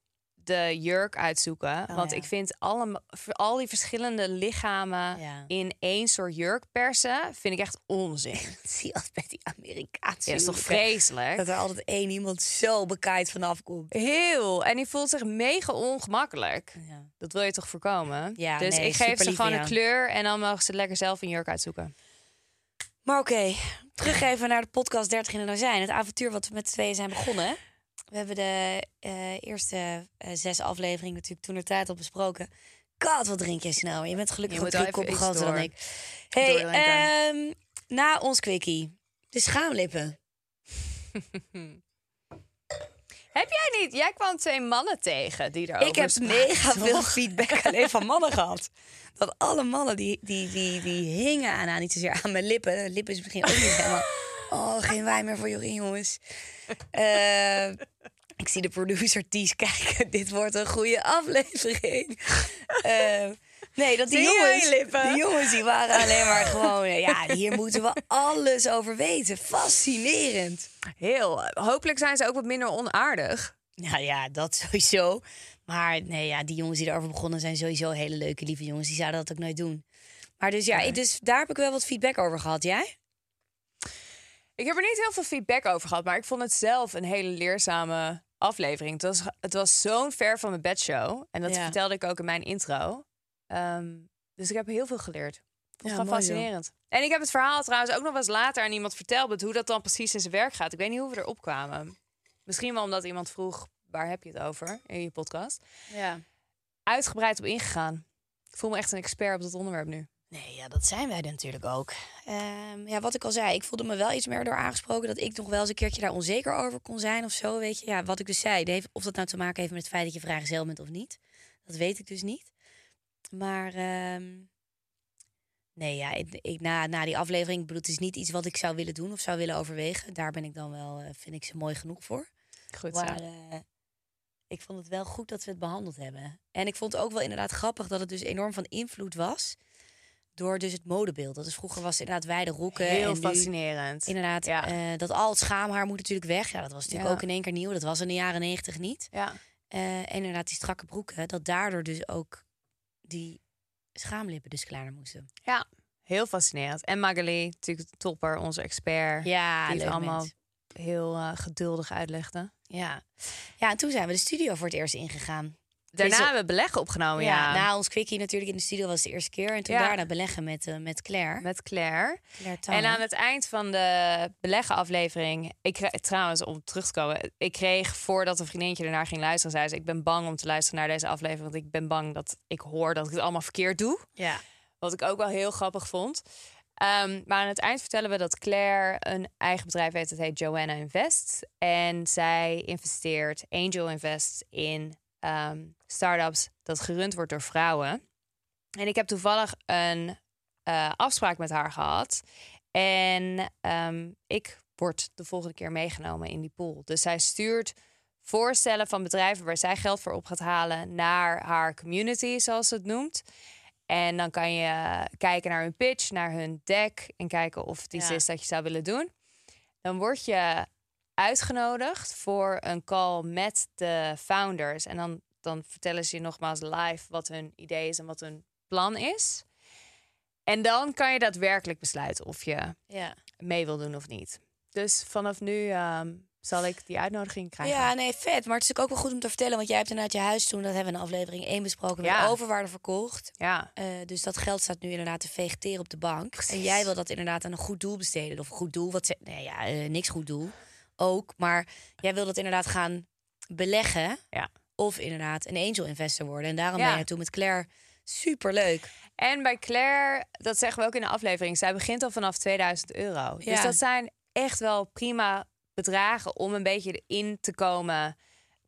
de jurk uitzoeken. Oh, Want ja. ik vind alle, al die verschillende lichamen Ja. in één soort jurk persen, vind ik echt onzin. Zie altijd bij die Amerikaanse Ja, is toch vreselijk? Dat er altijd één iemand zo bekaaid vanaf komt. Heel. En die voelt zich mega ongemakkelijk. Ja. Dat wil je toch voorkomen? Ja, dus nee, ik geef ze gewoon een kleur en dan mogen ze lekker zelf een jurk uitzoeken. Maar oké, terug even naar de podcast 30 in een azijn. Het avontuur wat we met z'n tweeën zijn begonnen. We hebben de eh, eerste eh, zes afleveringen natuurlijk toen er tijd op besproken. God, wat drink jij snel. Je bent gelukkig Je ook moet drie koppen groter dan ik. Hey, ehm, na ons quickie. De schaamlippen. Heb jij niet? Jij kwam twee mannen tegen die erover Ik heb mega veel feedback alleen van mannen gehad. Dat alle mannen die, die, die, die hingen aan, aan, niet zozeer aan mijn lippen. De lippen is misschien ook niet helemaal... Oh, geen wijn meer voor Jorien, jongens. Eh, Ik zie de producer Ties kijken. Dit wordt een goede aflevering. Eh, nee, dat die jongens, die jongens die waren alleen maar gewoon... eh, Ja, hier moeten we alles over weten. Fascinerend. Heel. Hopelijk zijn ze ook wat minder onaardig. Nou ja, dat sowieso. Maar nee, ja, die jongens die erover begonnen zijn sowieso hele leuke, lieve jongens. Die zouden dat ook nooit doen. Maar dus ja, dus daar heb ik wel wat feedback over gehad. Jij? Ik heb er niet heel veel feedback over gehad, maar ik vond het zelf een hele leerzame aflevering. Het was, het was zo'n ver van mijn bedshow. En dat Ja. vertelde ik ook in mijn intro. Ehm, dus ik heb heel veel geleerd. Ja, joh. fascinerend. En ik heb het verhaal trouwens ook nog wel eens later aan iemand verteld... hoe dat dan precies in zijn werk gaat. Ik weet niet hoe we erop kwamen. Misschien wel omdat iemand vroeg, waar heb je het over in je podcast? Ja. Uitgebreid op ingegaan. Ik voel me echt een expert op dat onderwerp nu. Nee, ja, dat zijn wij natuurlijk ook. Ehm, ja, wat ik al zei, ik voelde me wel iets meer door aangesproken dat ik nog wel eens een keertje daar onzeker over kon zijn of zo, weet je. Ja, wat ik dus zei, of dat nou te maken heeft met het feit dat je vrijgezel bent of niet, dat weet ik dus niet. Maar ehm, nee, ja, ik, ik- na, na die aflevering, ik bedoel, het is niet iets wat ik zou willen doen of zou willen overwegen. Daar ben ik dan wel, eh, vind ik ze mooi genoeg voor. Goed zo. Maar eh, ik vond het wel goed dat we het behandeld hebben. En ik vond het ook wel inderdaad grappig dat het dus enorm van invloed was. Door dus het modebeeld. Dat is vroeger was inderdaad wijde roeken. Heel en nu fascinerend. Inderdaad, Ja. eh, dat al het schaamhaar moet natuurlijk weg. Ja, dat was natuurlijk Ja. ook in één keer nieuw. Dat was in de jaren negentig niet. Ja. Eh, en inderdaad die strakke broeken. Dat daardoor dus ook die schaamlippen dus kleiner moesten. Ja, heel fascinerend. En Magali, natuurlijk topper, onze expert. Ja, die het allemaal mens. heel eh, geduldig uitlegde. Ja. ja, en toen zijn we de studio voor het eerst ingegaan. Daarna hebben we beleggen opgenomen, ja. na ons quickie natuurlijk in de studio was de eerste keer. En toen daarna beleggen met, eh, met Claire. Met Claire. En aan het eind van de beleggenaflevering... Ik kreeg, trouwens, om terug te komen... Ik kreeg, voordat een vriendinnetje ernaar ging luisteren... zei ze, ik ben bang om te luisteren naar deze aflevering... want ik ben bang dat ik hoor dat ik het allemaal verkeerd doe. Ja. Wat ik ook wel heel grappig vond. Ehm, maar aan het eind vertellen we dat Claire een eigen bedrijf heeft. Dat heet Joanna Invest. En zij investeert, Angel Invest, in ehm start-ups dat gerund wordt door vrouwen. En ik heb toevallig een eh, afspraak met haar gehad. En ehm, ik word de volgende keer meegenomen in die pool. Dus zij stuurt voorstellen van bedrijven waar zij geld voor op gaat halen naar haar community, zoals ze het noemt. En dan kan je kijken naar hun pitch, naar hun deck en kijken of het iets Ja. is dat je zou willen doen. Dan word je uitgenodigd voor een call met de founders. En dan, dan vertellen ze je nogmaals live wat hun idee is en wat hun plan is. En dan kan je daadwerkelijk besluiten of je Ja. mee wil doen of niet. Dus vanaf nu ehm, zal ik die uitnodiging krijgen. ja, nee, vet. Maar het is ook wel goed om te vertellen. Want jij hebt inderdaad je huis toen, dat hebben we in aflevering 1 besproken, met Ja. overwaarde verkocht. ja. Eh, dus dat geld staat nu inderdaad te vegeteren op de bank. Precies. En jij wil dat inderdaad aan een goed doel besteden. Of goed doel, wat ze... Nee, ja, eh, niks goed doel. Ook. Maar jij wil dat inderdaad gaan beleggen. Ja. Of inderdaad een angel investor worden. En daarom Ja. ben je toen met Claire superleuk. En bij Claire, dat zeggen we ook in de aflevering, zij begint al vanaf 2000 euro. Dus dat zijn echt wel prima bedragen om een beetje erin te komen.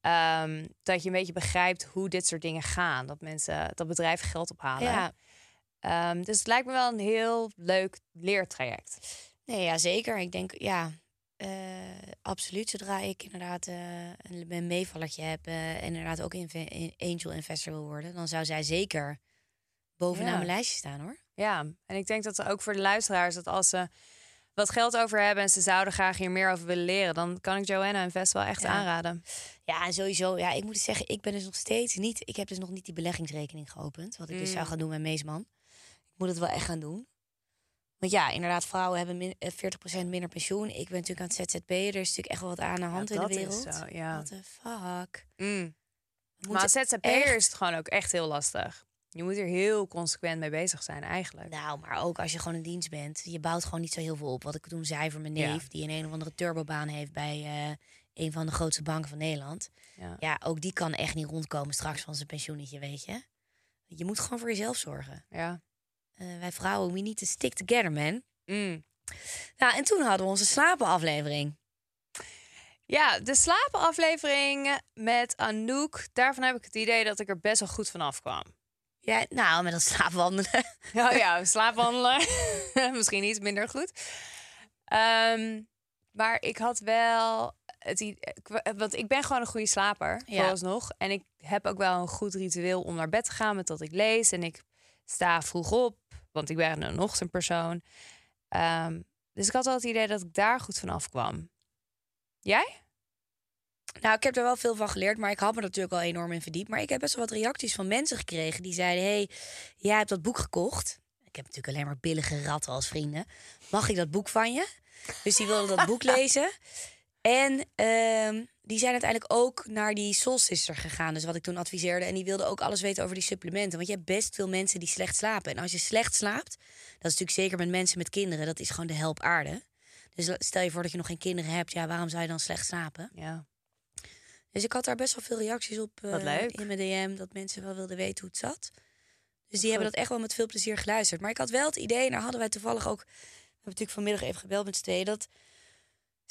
ehm, dat je een beetje begrijpt hoe dit soort dingen gaan. Dat mensen, dat bedrijven geld ophalen. Ja. Ehm, dus het lijkt me wel een heel leuk leertraject. Nee, ja, zeker. Ik denk, ja, absoluut. Zodra ik inderdaad eh, een, een meevallertje heb eh, en inderdaad ook inve- in- angel investor wil worden, dan zou zij zeker bovenaan Ja. mijn lijstje staan hoor. Ja, en ik denk dat ook voor de luisteraars dat als ze wat geld over hebben en ze zouden graag hier meer over willen leren, dan kan ik Joanna Invest wel echt Ja. aanraden. Ja, en sowieso, ja, ik moet zeggen, ik ben dus nog steeds niet, ik heb dus nog niet die beleggingsrekening geopend, wat ik dus zou Mm. gaan doen met Meesman. Ik moet het wel echt gaan doen. Want ja, inderdaad, vrouwen hebben min, eh, 40% minder pensioen. Ik ben natuurlijk aan het ZZP. Er is natuurlijk echt wel wat aan de hand Ja, in de dat is wereld. zo, ja. What the fuck. Mm. Maar als moeten ZZP'er echt- is het gewoon ook echt heel lastig. Je moet er heel consequent mee bezig zijn eigenlijk. Nou, maar ook als je gewoon in dienst bent. Je bouwt gewoon niet zo heel veel op. Wat ik toen zei voor mijn Ja. neef, die een een of andere turbobaan heeft bij eh, een van de grootste banken van Nederland. Ja. Ja, ook die kan echt niet rondkomen straks van zijn pensioenetje, weet je. Je moet gewoon voor jezelf zorgen. Ja. Eh, wij vrouwen, we need to stick together, man. Mm. Nou, en toen hadden we onze slapenaflevering. ja, de slapenaflevering met Anouk. Daarvan heb ik het idee dat ik er best wel goed van afkwam. Ja, nou, met dat slaapwandelen. Oh ja, slaapwandelen. Misschien iets minder goed. Ehm, Maar ik had wel het want ik ben gewoon een goede slaper, Ja. vooralsnog. En ik heb ook wel een goed ritueel om naar bed te gaan met dat ik lees. En ik sta vroeg op, want ik ben een ochtendpersoon. Ehm, dus ik had wel het idee dat ik daar goed van afkwam. Jij? Nou, ik heb er wel veel van geleerd, maar ik had me natuurlijk al enorm in verdiept. Maar ik heb best wel wat reacties van mensen gekregen die zeiden: hey, jij hebt dat boek gekocht. Ik heb natuurlijk alleen maar billige ratten als vrienden. Mag ik dat boek van je? Dus die wilden dat boek lezen. En ehm, die zijn uiteindelijk ook naar die Soul Sister gegaan. Dus wat ik toen adviseerde. En die wilden ook alles weten over die supplementen. Want je hebt best veel mensen die slecht slapen. En als je slecht slaapt, dat is natuurlijk zeker met mensen met kinderen, dat is gewoon de help aarde. Dus stel je voor dat je nog geen kinderen hebt, ja, waarom zou je dan slecht slapen? Ja. Dus ik had daar best wel veel reacties op leuk. in mijn DM. Dat mensen wel wilden weten hoe het zat. Dus die hebben dat echt wel met veel plezier geluisterd. Maar ik had wel het idee, en daar hadden wij toevallig ook... We hebben natuurlijk vanmiddag even gebeld met z'n tweeën... dat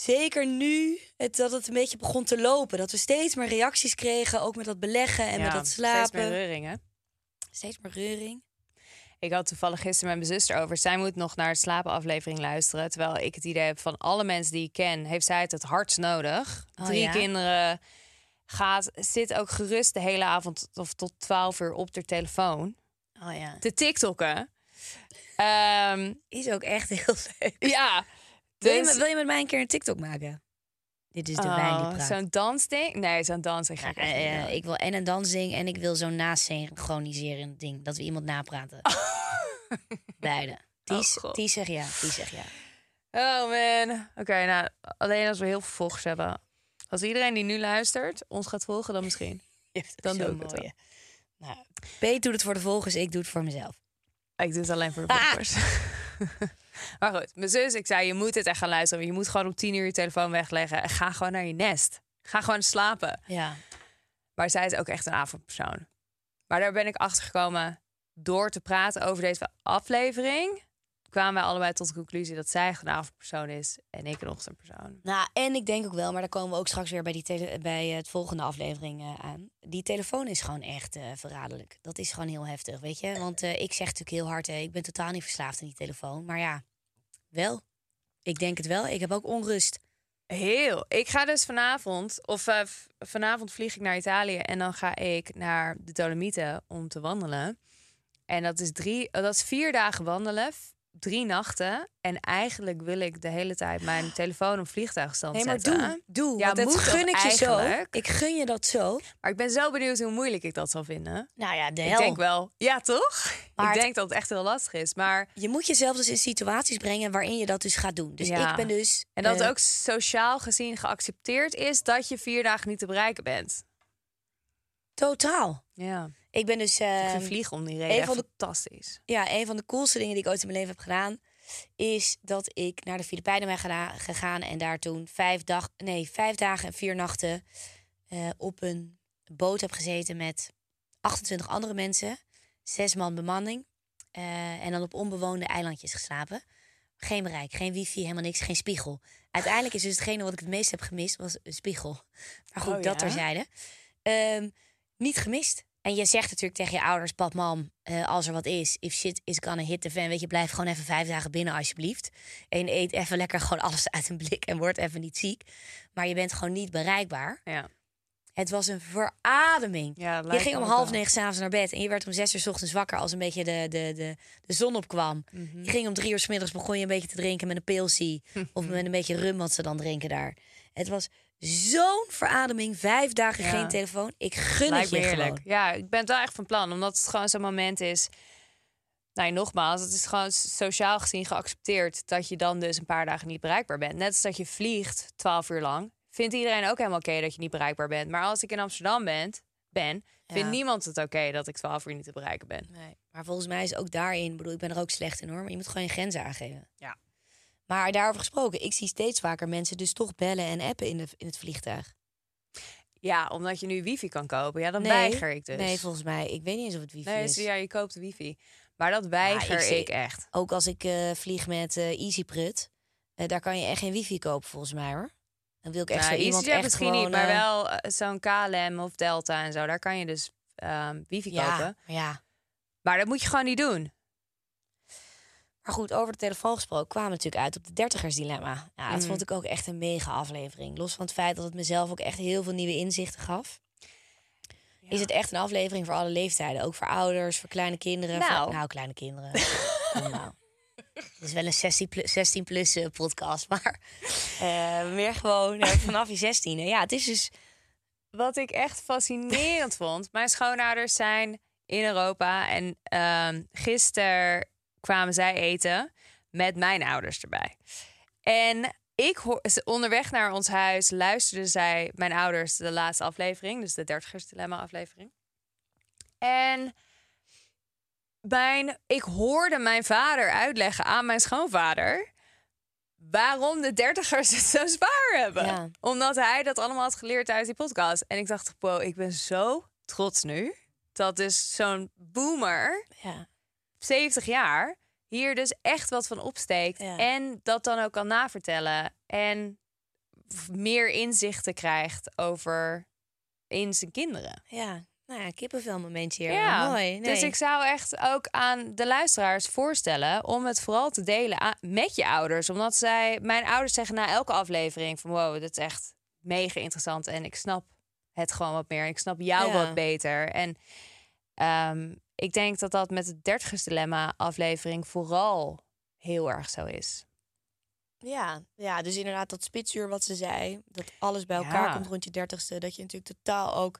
zeker nu het, dat het een beetje begon te lopen. Dat we steeds meer reacties kregen, ook met dat beleggen en met dat Steeds meer slapen. reuringen. Steeds meer reuring. Ik had toevallig gisteren met mijn zuster over. Zij moet nog naar de slapenaflevering luisteren. Terwijl ik het idee heb van alle mensen die ik ken, heeft zij het het hardst nodig. Oh, Drie ja? kinderen. Gaat, zit ook gerust de hele avond of tot 12 uur op de telefoon. Oh ja. Te TikTokken. Ehm, Is ook echt heel leuk. ja. Wil, je, Dus- met- wil je met mij een keer een TikTok maken? Dit is de wijn die Oh, praat. Zo'n dansding? Nee, zo'n dansding ga ik echt niet Eh, doen. ik wil en een dansding en ik wil zo'n nasynchroniserend ding. Dat we iemand napraten. Beide. Die, Oh, s- God. die zeg ja, die zeg ja. Oh man. Oké, nou, alleen als we heel veel volgers hebben. Als iedereen die nu luistert ons gaat volgen, dan misschien. Dan doe ik het wel. Nou, Peet doet het voor de volgers, ik doe het voor mezelf. Ik doe het alleen voor de Ah. volgers. maar goed, mijn zus, ik zei, je moet het echt gaan luisteren. Je moet gewoon om tien uur je telefoon wegleggen. En ga gewoon naar je nest. Ga gewoon slapen. Ja. Maar zij is ook echt een avondpersoon. Maar daar ben ik achter gekomen door te praten over deze aflevering. Kwamen wij allebei tot de conclusie dat zij een avondpersoon is en ik een ochtendpersoon. Nou, en ik denk ook wel, maar daar komen we ook straks weer bij, die tele- bij het volgende aflevering eh, aan. Die telefoon is gewoon echt eh, verraderlijk. Dat is gewoon heel heftig, weet je. Want eh, ik zeg natuurlijk heel hard, ik ben totaal niet verslaafd aan die telefoon. Maar ja, wel. Ik denk het wel. Ik heb ook onrust. Heel. Ik ga dus vanavond, of vanavond vlieg ik naar Italië en dan ga ik naar de Dolomieten om te wandelen. En dat is drie, eh, dat is vier dagen wandelen, drie nachten. En eigenlijk wil ik de hele tijd mijn telefoon op vliegtuigstand Nee, maar zetten. doe, doe. Ja, want dat gun ik je zo. Ik gun je dat zo. Maar ik ben zo benieuwd hoe moeilijk ik dat zal vinden. Nou ja, de Ik hel. denk wel. Ja, toch? Maar ik denk dat het echt heel lastig is. Maar Je moet jezelf dus in situaties brengen waarin je dat dus gaat doen. Dus Ja. ik ben dus... en dat eh, het ook sociaal gezien geaccepteerd is dat je vier dagen niet te bereiken bent. Totaal. Ja. Ik ben dus... ik eh, vind vliegen om die reden een van de- fantastisch. ja, een van de coolste dingen die ik ooit in mijn leven heb gedaan... is dat ik naar de Filipijnen ben gegaan... en daar toen vijf, dag, nee, vijf dagen en vier nachten... eh, op een boot heb gezeten met 28 andere mensen. Zes man bemanning. eh, en dan op onbewoonde eilandjes geslapen. Geen bereik, geen wifi, helemaal niks, geen spiegel. Uiteindelijk is dus hetgene wat ik het meest heb gemist, was een spiegel. Maar goed, Oh, dat ja? terzijde. Ehm, niet gemist. En je zegt natuurlijk tegen je ouders, pap, mam, eh, als er wat is, if shit is gonna hit the fan, weet je, blijf gewoon even vijf dagen binnen alsjeblieft. En eet even lekker gewoon alles uit een blik en word even niet ziek. Maar je bent gewoon niet bereikbaar. Ja. Het was een verademing. Ja, je ging om half wel. negen s'avonds naar bed en je werd om zes uur 's ochtends wakker als een beetje de, de, de, de zon opkwam. Mhm. Je ging om drie uur 's middags begon je een beetje te drinken met een pilsie of met een beetje rum wat ze dan drinken daar. Het was zo'n verademing, vijf dagen Ja. geen telefoon. Ik gun Lijkt het me je heerlijk. gewoon. Ja, ik ben het wel echt van plan. Omdat het gewoon zo'n moment is... Nou, nogmaals, het is gewoon sociaal gezien geaccepteerd... dat je dan dus een paar dagen niet bereikbaar bent. Net als dat je vliegt 12 uur lang. Vindt iedereen ook helemaal oké dat je niet bereikbaar bent. Maar als ik in Amsterdam ben, ben vindt Ja. niemand het oké dat ik 12 uur niet te bereiken ben. Nee, maar volgens mij is ook daarin, ik bedoel, ik ben er ook slecht in hoor, maar je moet gewoon je grenzen aangeven. Ja. Maar daarover gesproken, ik zie steeds vaker mensen dus toch bellen en appen in, de, in het vliegtuig. Ja, omdat je nu wifi kan kopen. Ja, dan Nee, weiger ik dus. Nee, volgens mij, ik weet niet eens of het wifi Nee, is. ja, je koopt wifi. Maar dat weiger ik zie- ik echt. Ook als ik eh, vlieg met eh EasyPrut, eh, daar kan je echt geen wifi kopen volgens mij hoor. Dan wil ik echt Nou, zo iemand echt misschien gewoon, niet, maar wel zo'n KLM of Delta en zo. Daar kan je dus ehm, wifi ja, kopen. ja. Maar dat moet je gewoon niet doen. Maar goed, over de telefoon gesproken kwamen natuurlijk uit op de dertigersdilemma. Ja, dat Mm. vond ik ook echt een mega aflevering. Los van het feit dat het mezelf ook echt heel veel nieuwe inzichten gaf. Is het echt een aflevering voor alle leeftijden? Ook voor ouders, voor kleine kinderen? voor- Nou. nou kleine kinderen. Nou. Het is wel een 16 plus, 16 plus eh, podcast, maar eh, meer gewoon eh, vanaf je 16. Ja, het is dus... Wat ik echt fascinerend vond. Mijn schoonouders zijn in Europa. En ehm gisteren kwamen zij eten met mijn ouders erbij. En ik hoor, ze- onderweg naar ons huis luisterden zij, mijn ouders, de laatste aflevering. Dus de dertigers dilemma aflevering. En mijn, ik hoorde mijn vader uitleggen aan mijn schoonvader waarom de dertigers het zo zwaar hebben. Ja. Omdat hij dat allemaal had geleerd uit die podcast. En ik dacht, wow, ik ben zo trots nu. Dat dus zo'n boomer, Ja, 70 jaar, hier dus echt wat van opsteekt. Ja. En dat dan ook kan navertellen. En meer inzichten krijgt over in zijn kinderen. ja. Nou ja, kippenvel momentje hier. Ja, Mooi. Nee. Dus ik zou echt ook aan de luisteraars voorstellen om het vooral te delen aan- met je ouders. Omdat zij, mijn ouders zeggen na elke aflevering van wow, dit is echt mega interessant en ik snap het gewoon wat meer. Ik snap jou Ja. wat beter. En ehm, ik denk dat dat met het dertigers dilemma aflevering vooral heel erg zo is. Ja, ja, dus inderdaad dat spitsuur wat ze zei. Dat alles bij elkaar Ja. komt rond je dertigste. Dat je natuurlijk totaal ook...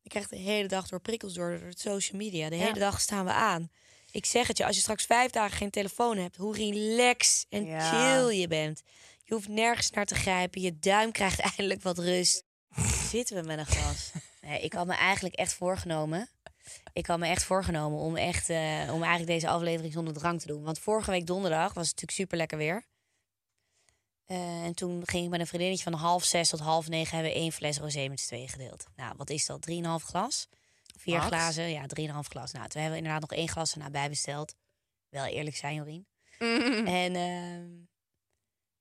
Je krijgt de hele dag door prikkels door, door het social media. De Ja. hele dag staan we aan. Ik zeg het je, als je straks vijf dagen geen telefoon hebt... hoe relaxed en Ja. chill je bent. Je hoeft nergens naar te grijpen. Je duim krijgt eindelijk wat rust. Zitten we met een glas. Nee, ik had me eigenlijk echt voorgenomen ik had me echt voorgenomen om, echt, eh, om eigenlijk deze aflevering zonder drank te doen. Want vorige week donderdag was het natuurlijk super lekker weer. Eh, en toen ging ik met een vriendinnetje van half zes tot half negen hebben we één fles rosé met z'n tweeën gedeeld. Nou, wat is dat? Drieënhalf glas? Vier glazen? Ja, drieënhalf glas. Nou, toen hebben we inderdaad nog één glas erbij besteld. Wel eerlijk zijn, Jorien. Mm. En ehm,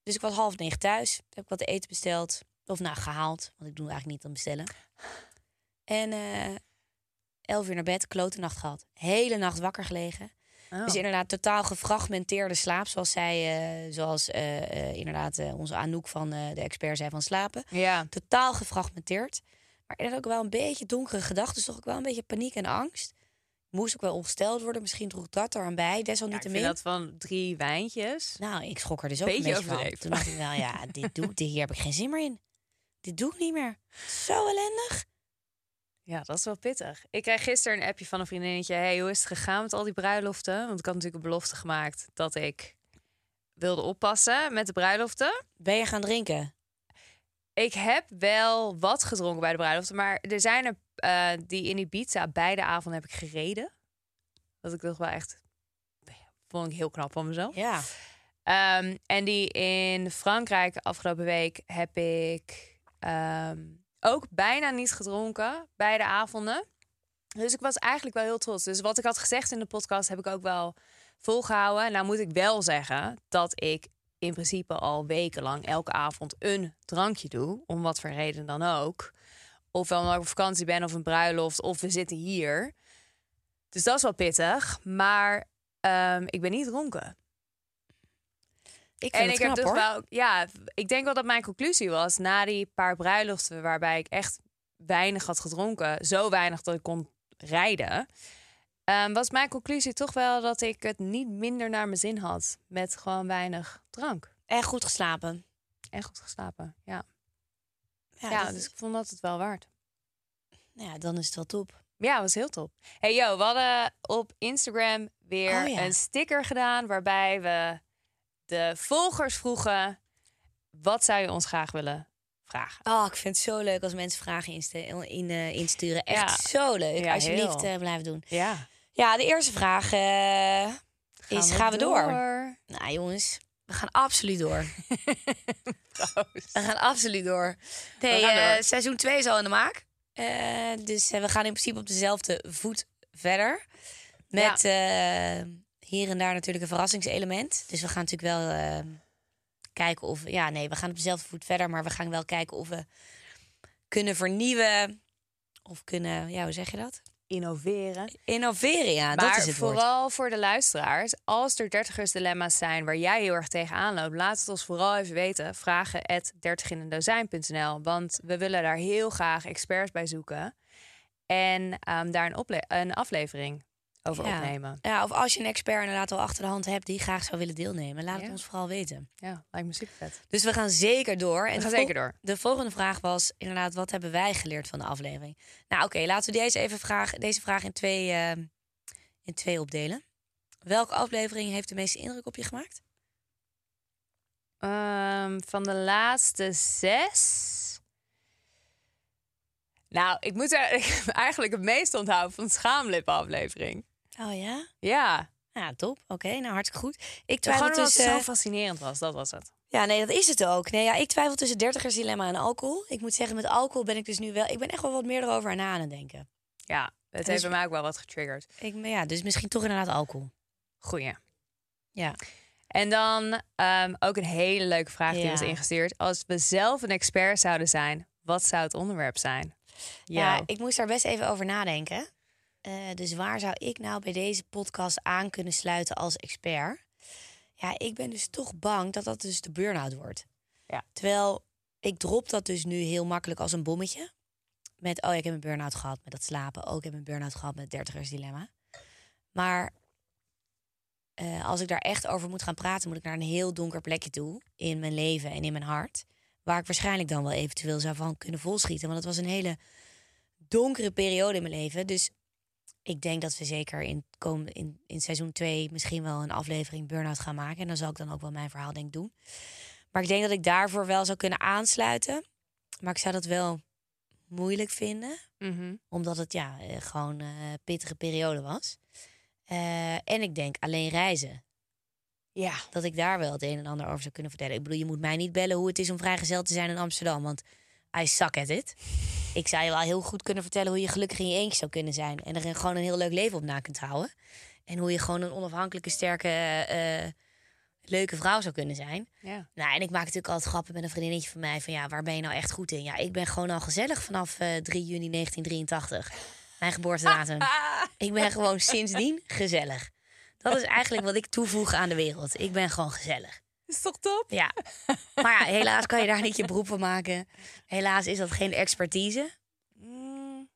dus ik was half negen thuis. Heb ik wat eten besteld. Of nou, gehaald. Want ik doe eigenlijk niet aan bestellen. En eh, 11 uur naar bed, klote nacht gehad. Hele nacht wakker gelegen. Oh. Dus inderdaad, totaal gefragmenteerde slaap. Zoals zij, eh, zoals eh, eh, inderdaad onze Anouk van de expert zei van slapen. Ja. Totaal gefragmenteerd. Maar inderdaad ook wel een beetje donkere gedachten. Dus toch ook wel een beetje paniek en angst. Moest ook wel ongesteld worden. Misschien droeg dat er aan bij. Desalniettemin. Ja, ik dat van drie wijntjes. Nou, ik schrok er dus ook beetje een beetje van. Toen dacht ik, wel, ja, dit, doe, dit hier heb ik geen zin meer in. Dit doe ik niet meer. Zo ellendig. Ja, dat is wel pittig. Ik kreeg gisteren een appje van een vriendinnetje. Hey, hoe is het gegaan met al die bruiloften? Want ik had natuurlijk een belofte gemaakt dat ik wilde oppassen met de bruiloften. Ben je gaan drinken? Ik heb wel wat gedronken bij de bruiloften, maar er zijn er eh, die in Ibiza beide avonden heb ik gereden. Dat ik toch wel echt vond ik heel knap van mezelf. Ja. Ehm, en die in Frankrijk afgelopen week heb ik ehm, ook bijna niet gedronken, beide avonden. Dus ik was eigenlijk wel heel trots. Dus wat ik had gezegd in de podcast heb ik ook wel volgehouden. Nou moet ik wel zeggen dat ik in principe al wekenlang elke avond een drankje doe. Om wat voor reden dan ook. Ofwel omdat ik op vakantie ben of een bruiloft of we zitten hier. Dus dat is wel pittig. Maar ehm, ik ben niet dronken. Ik En het ik heb dus hoor. wel, ja, ik denk wel dat mijn conclusie was na die paar bruiloften waarbij ik echt weinig had gedronken, zo weinig dat ik kon rijden, ehm, was mijn conclusie toch wel dat ik het niet minder naar mijn zin had met gewoon weinig drank En goed geslapen. en goed geslapen. Ja, Ja, dus is- ik vond dat het wel waard. ja, dan is het wel top. Ja, was heel top. Hey yo, we hadden op Instagram weer Oh ja. een sticker gedaan waarbij we de volgers vroegen: wat zou je ons graag willen vragen? Oh, ik vind het zo leuk als mensen vragen inste- in, eh, insturen. Echt Ja. zo leuk. Ja, Alsjeblieft, eh blijven doen. Ja. Ja, de eerste vraag eh, is, gaan we door? Nou jongens, we gaan absoluut door. We gaan absoluut door. Nee, gaan door. seizoen 2 is al in de maak. Dus we gaan in principe op dezelfde voet verder. Met hier en daar natuurlijk een verrassingselement. Dus we gaan natuurlijk wel eh, kijken of... Ja, nee, we gaan op dezelfde voet verder. Maar we gaan wel kijken of we kunnen vernieuwen. Of kunnen, ja, hoe zeg je dat? innoveren. Innoveren, ja, maar dat is het woord. vooral voor de luisteraars, als er dertigers dilemma's zijn waar jij heel erg tegenaan loopt, laat het ons vooral even weten. Vragen at dertiginendozijn.nl, want we willen daar heel graag experts bij zoeken en ehm, daar een, een aflevering over Ja. opnemen. Ja, of als je een expert inderdaad al achter de hand hebt die graag zou willen deelnemen, laat het ons vooral weten. Ja, lijkt me super vet. Dus we gaan zeker door. En We de gaan zeker door. De volgende vraag was inderdaad, wat hebben wij geleerd van de aflevering? Nou, oké, laten we deze, even vraag, deze vraag in twee, eh, in twee opdelen. Welke aflevering heeft de meeste indruk op je gemaakt? Ehm, van de laatste zes. Nou, ik moet er ik eigenlijk het meest onthouden van de schaamlippen-aflevering. Oh ja? Ja, Ja, top. Oké, nou hartstikke goed. Ik gewoon twijfel het tussen... zo fascinerend was. Dat was het. Ja, nee, dat is het ook. Nee, ja, ik twijfel tussen dertigersdilemma en alcohol. Ik moet zeggen, met alcohol ben ik dus nu wel... Ik ben echt wel wat meer erover aan aan het denken. Ja, het Dus- heeft bij mij ook wel wat getriggerd. Ik, ja, dus misschien toch inderdaad alcohol. Goeie. Ja. En dan ehm, ook een hele leuke vraag die Ja. was ingestuurd. Als we zelf een expert zouden zijn, wat zou het onderwerp zijn? Ja, Ja, ik moest daar best even over nadenken. Eh, dus waar zou ik nou bij deze podcast aan kunnen sluiten als expert? Ja, ik ben dus toch bang dat dat dus de burn-out wordt. Ja. Terwijl ik drop dat dus nu heel makkelijk als een bommetje. Met, oh ik heb een burn-out gehad met dat slapen. Oh, ik heb een burn-out gehad met het dertigersdilemma. Maar eh, als ik daar echt over moet gaan praten... moet ik naar een heel donker plekje toe in mijn leven en in mijn hart. Waar ik waarschijnlijk dan wel eventueel zou van kunnen volschieten. Want het was een hele donkere periode in mijn leven. Dus ik denk dat we zeker in, komen, in, in seizoen 2 misschien wel een aflevering Burnout gaan maken. En dan zal ik dan ook wel mijn verhaal denk doen. Maar ik denk dat ik daarvoor wel zou kunnen aansluiten. Maar ik zou dat wel moeilijk vinden. Mhm. Omdat het ja, eh, gewoon een pittige periode was. Eh, en ik denk alleen reizen. ja. Dat ik daar wel het een en ander over zou kunnen vertellen. Ik bedoel, je moet mij niet bellen hoe het is om vrijgezel te zijn in Amsterdam. Want I suck at it. Ik zou je wel heel goed kunnen vertellen hoe je gelukkig in je eentje zou kunnen zijn. En er gewoon een heel leuk leven op na kunt houden. En hoe je gewoon een onafhankelijke, sterke, eh, leuke vrouw zou kunnen zijn. ja. Nou, en ik maak natuurlijk altijd grappen met een vriendinnetje van mij. Van ja, waar ben je nou echt goed in? Ja, ik ben gewoon al gezellig vanaf eh 3 juni 1983. Mijn geboortedatum. Ik ben gewoon sindsdien gezellig. Dat is eigenlijk wat ik toevoeg aan de wereld. Ik ben gewoon gezellig. Is toch top? Ja. Maar ja, helaas kan je daar niet je beroep van maken. Helaas is dat geen expertise. Mm,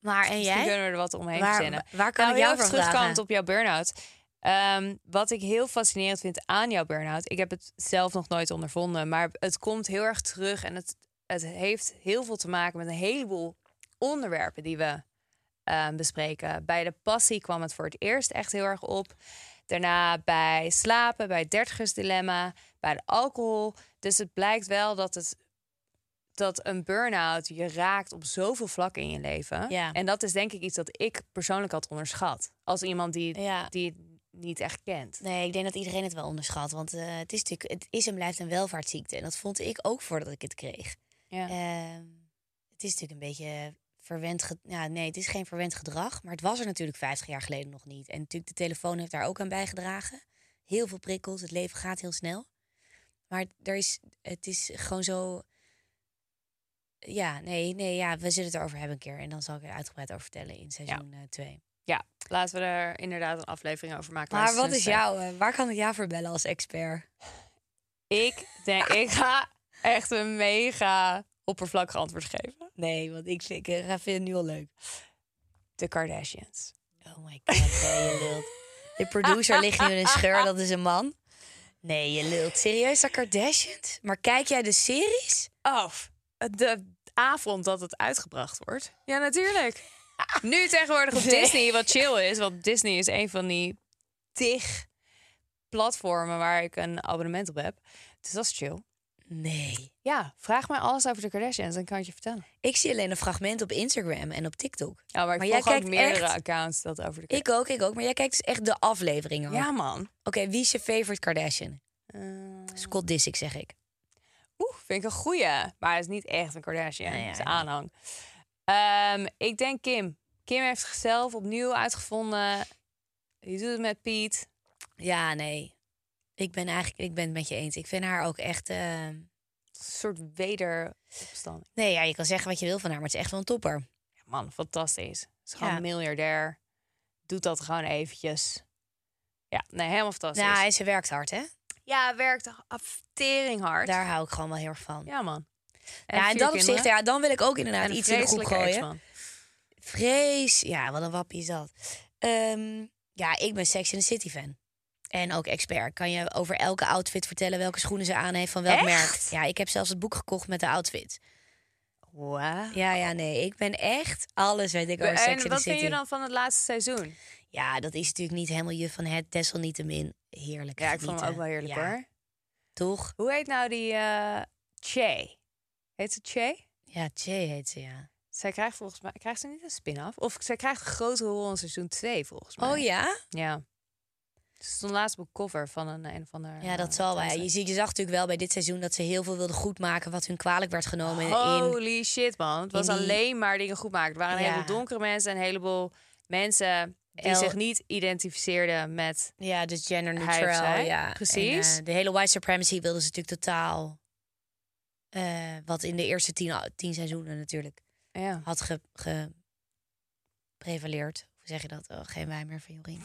Maar en Misschien jij? kunnen we er wat omheen Waar, verzinnen. waar kan nou, ik jou op jouw burn-out. Ehm, wat ik heel fascinerend vind aan jouw burn-out... ik heb het zelf nog nooit ondervonden... maar het komt heel erg terug... en het, het heeft heel veel te maken met een heleboel onderwerpen... die we ehm, bespreken. Bij de passie kwam het voor het eerst echt heel erg op. Daarna bij slapen, bij het dertigersdilemma... bij de alcohol. Dus het blijkt wel dat het dat een burn-out je raakt op zoveel vlakken in je leven. Ja. En dat is denk ik iets dat ik persoonlijk had onderschat. Als iemand die, Ja. die het niet echt kent. Nee, ik denk dat iedereen het wel onderschat. Want eh, het, is natuurlijk, het is en blijft een welvaartsziekte. En dat vond ik ook voordat ik het kreeg. Ja. Ehm, het is natuurlijk een beetje verwend... ge- Ja, nee, het is geen verwend gedrag. Maar het was er natuurlijk 50 jaar geleden nog niet. En natuurlijk de telefoon heeft daar ook aan bijgedragen. Heel veel prikkels, het leven gaat heel snel. Maar er is, het is gewoon zo... Ja, nee, nee, ja, we zullen het erover hebben een keer. En dan zal ik er uitgebreid over vertellen in seizoen 2. ja, laten we er inderdaad een aflevering over maken. Maar wat is jouw... eh, waar kan ik jou voor bellen als expert? eh, Ik denk, ik ga echt een mega oppervlakkig antwoord geven. Nee, want ik vind, ik vind het nu al leuk. De Kardashians. Oh my god, nee, je lult. De producer ligt nu in een scheur, dat is een man. Nee, je lult. Serieus, dat Kardashians? Maar kijk jij de series? Oh, de avond dat het uitgebracht wordt. Ja, natuurlijk. Nu tegenwoordig op Nee. Disney, wat chill is. Want Disney is een van die tig platformen waar ik een abonnement op heb. Dus dat is chill. Nee. Ja, vraag mij alles over de Kardashians, dan kan ik je vertellen. Ik zie alleen een fragment op Instagram en op TikTok. Ja, maar ik Maar volg jij ook kijkt meerdere echt- accounts dat over de Ik ook, ik ook. Maar jij kijkt dus echt de afleveringen. Ja, man. Oké, wie is je favorite Kardashian? Eh, Scott Disick, zeg ik. Oeh, vind ik een goeie. Maar het is niet echt een Kardashian. Ja, Het is aanhang. Ehm, ik denk Kim. Kim heeft zichzelf opnieuw uitgevonden. Die doet het met Piet. Ja, nee. Ik ben eigenlijk, ik ben het met je eens. Ik vind haar ook echt... Een soort wederopstanding. Nee, ja, je kan zeggen wat je wil van haar, maar het is echt wel een topper. man, fantastisch. Is gewoon Ja. een miljardair. Doet dat gewoon eventjes. Ja, nee, helemaal fantastisch. Nou, hij ze werkt hard, hè? Ja, werkt aftering hard. Daar hou ik gewoon wel heel erg van. Ja, man. ja, vier dat opzicht, ja, dan wil ik ook inderdaad En iets in de groep gooien. Vrees, ja, wat een wappie is dat. Ehm, ja, ik ben Sex in the City fan. En ook expert. Kan je over elke outfit vertellen welke schoenen ze aan heeft van welk Echt? merk? Ja, ik heb zelfs het boek gekocht met de outfit. Wauw. Ja, ja, nee. Ik ben echt alles weet ik over Sex in En wat vind je dan van het laatste seizoen? Ja, dat is natuurlijk niet helemaal je van het desalniettemin heerlijk. Ja, ik vond hem ook wel heerlijk Ja, hoor. Toch? Hoe heet nou die eh Che? Heet ze Che? Ja, Jay heet ze, ja. Zij krijgt volgens mij krijgt ze niet een spin-off? Of zij krijgt een grote rol in seizoen 2 volgens mij. Oh ja? Ja. Ze stond laatst op een cover van een een of ander. Ja, dat eh, zal wel. Je, ziet, je zag natuurlijk wel bij dit seizoen dat ze heel veel wilden goedmaken wat hun kwalijk werd genomen in... Holy shit, man. Het was die- alleen maar dingen goed maken. Er waren een Ja. heleboel donkere mensen en een heleboel mensen die zich niet identificeerden met. Ja, dus gender neutral. ja. precies. En, eh, de hele white supremacy wilden ze natuurlijk totaal... eh, wat in de eerste tien, tien seizoenen natuurlijk Ja. had ge, geprevaleerd. Zeg je dat? Oh, geen wijn meer van Jorien.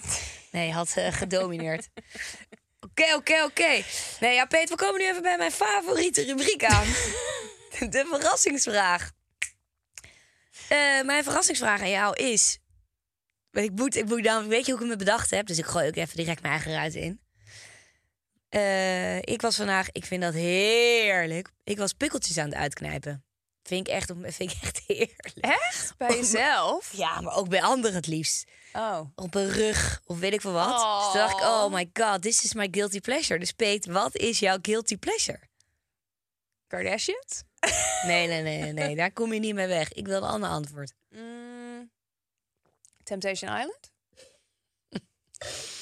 Nee, had eh, gedomineerd. Oké, oké, oké. Nee, ja, Peet, we komen nu even bij mijn favoriete rubriek aan. De verrassingsvraag. Eh, mijn verrassingsvraag aan jou is... Ik moet, ik moet dan, weet je hoe ik me bedacht heb? Dus ik gooi ook even direct mijn eigen ruit in. Eh, ik was vandaag, ik vind dat heerlijk. Ik was pikkeltjes aan het uitknijpen. Vind ik echt, vind ik echt heerlijk. Echt? Bij jezelf? Ja, maar ook bij anderen het liefst. Oh. Op een rug of weet ik veel wat. Dus toen dacht ik, Oh. oh my god, this is my guilty pleasure. Dus Peet, wat is jouw guilty pleasure? Kardashians? Nee, nee, nee, nee, nee. Daar kom je niet mee weg. Ik wil een ander antwoord. Mm, Temptation Island?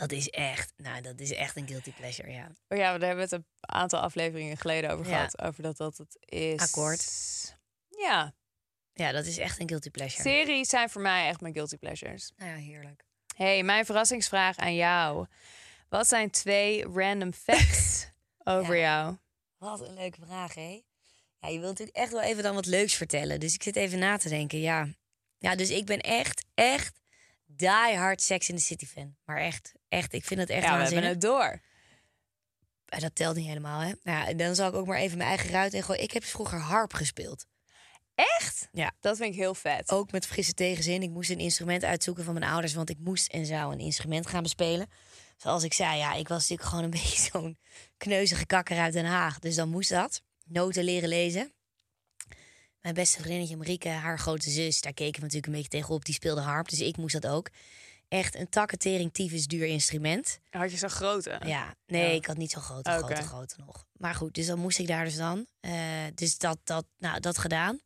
Dat is echt, nou, dat is echt een guilty pleasure, ja. Oh ja, daar hebben we het een aantal afleveringen geleden over Ja. gehad. Over dat dat het is. Akkoord. Ja. Ja, dat is echt een guilty pleasure. Series zijn voor mij echt mijn guilty pleasures. Nou ja, heerlijk. hey, mijn verrassingsvraag aan jou. Wat zijn twee random facts over jou? Wat een leuke vraag, hè? Ja, je wilt natuurlijk echt wel even dan wat leuks vertellen. Dus ik zit even na te denken, ja. Ja, dus ik ben echt, echt die hard Sex in the City fan. Maar echt, echt, ik vind het echt Ja, we hebben het door. Maar dat telt niet helemaal, hè? Nou, dan zal ik ook maar even mijn eigen ruit in gooien. Ik heb vroeger harp gespeeld. Echt? Ja. Dat vind ik heel vet. Ook met frisse tegenzin. Ik moest een instrument uitzoeken van mijn ouders, want ik moest en zou een instrument gaan bespelen. Zoals ik zei, ja, ik was natuurlijk gewoon een beetje zo'n kneuzige kakker uit Den Haag. Dus dan moest dat. Noten leren lezen. Mijn beste vriendinnetje Marieke, haar grote zus, daar keken we natuurlijk een beetje tegenop. Die speelde harp, dus ik moest dat ook. Echt een takketering tyfus duur instrument. Had je zo'n grote? Ja, nee, Ja. ik had niet zo'n grote, Oké. grote, grote nog. Maar goed, dus dan moest ik daar dus dan. Eh, dus dat, dat, nou, dat gedaan.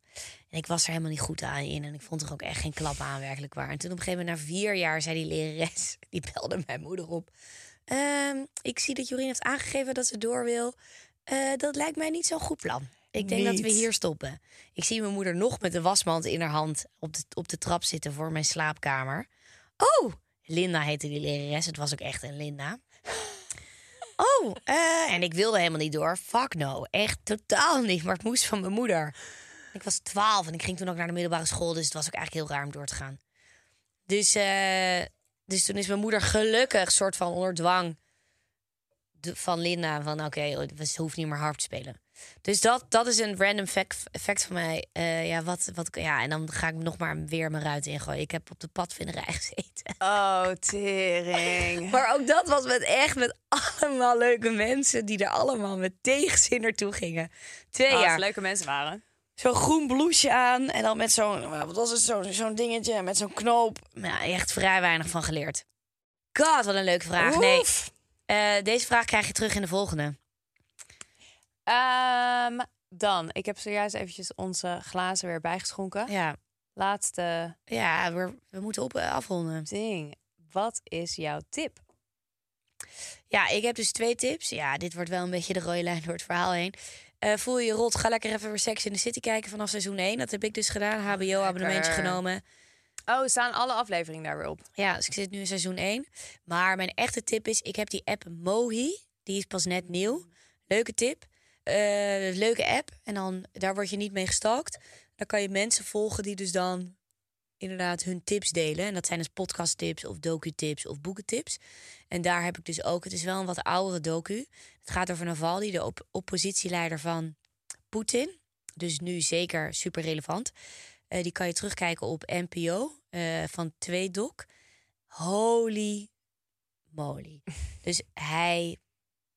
En ik was er helemaal niet goed aan in. En ik vond er ook echt geen klap aan, werkelijk waar. En toen op een gegeven moment, na vier jaar, zei die lerares... die belde mijn moeder op. Ehm, ik zie dat Jorien heeft aangegeven dat ze door wil. Eh, dat lijkt mij niet zo'n goed plan. Ik denk dat we hier stoppen. Ik zie mijn moeder nog met de wasmand in haar hand... op de, op de trap zitten voor mijn slaapkamer. Oh, Linda heette die lerares. Het was ook echt een Linda. Oh, eh, en ik wilde helemaal niet door. Fuck no, echt totaal niet. Maar het moest van mijn moeder. Ik was twaalf en ik ging toen ook naar de middelbare school. Dus het was ook eigenlijk heel raar om door te gaan. Dus, eh, dus toen is mijn moeder gelukkig soort van onder dwang van Linda van oké, we hoeven niet meer harp te spelen. Dus dat, dat is een random fact, fact van mij. Eh, ja, wat, wat, ja, en dan ga ik nog maar weer mijn ruit ingooien. Ik heb op de padvinderij gezeten. Oh, tering. Maar ook dat was met echt met allemaal leuke mensen die er allemaal met tegenzin naartoe gingen. Twee Oh, jaar. leuke mensen waren. Zo'n groen blouseje aan en dan met zo'n, wat was het, zo'n zo'n dingetje met zo'n knoop. Ja, echt vrij weinig van geleerd. God, wat een leuke vraag. Nee, Oef. eh, deze vraag krijg je terug in de volgende. Ehm, dan, ik heb zojuist eventjes onze glazen weer bijgeschonken. Ja, Laatste ja we, we moeten op, eh, afronden. ding. Wat is jouw tip? Ja, ik heb dus twee tips. Ja, dit wordt wel een beetje de rode lijn door het verhaal heen. Eh, voel je je rot, ga lekker even weer Sex in the City kijken vanaf seizoen 1. Dat heb ik dus gedaan. HBO-abonnementje Lekker. genomen. Oh, staan alle afleveringen daar weer op? Ja, dus ik zit nu in seizoen 1. Maar mijn echte tip is, ik heb die app Mohi. Die is pas net nieuw. Leuke tip. Eh, leuke app. En dan, daar word je niet mee gestalkt. Daar kan je mensen volgen die dus dan inderdaad hun tips delen. En dat zijn dus podcasttips of docu-tips of boekentips. En daar heb ik dus ook, het is wel een wat oudere docu. Het gaat over Navalny, de op oppositieleider van Poetin. Dus nu zeker super relevant. Eh, die kan je terugkijken op NPO uh, van Tweedok. Holy moly. dus hij,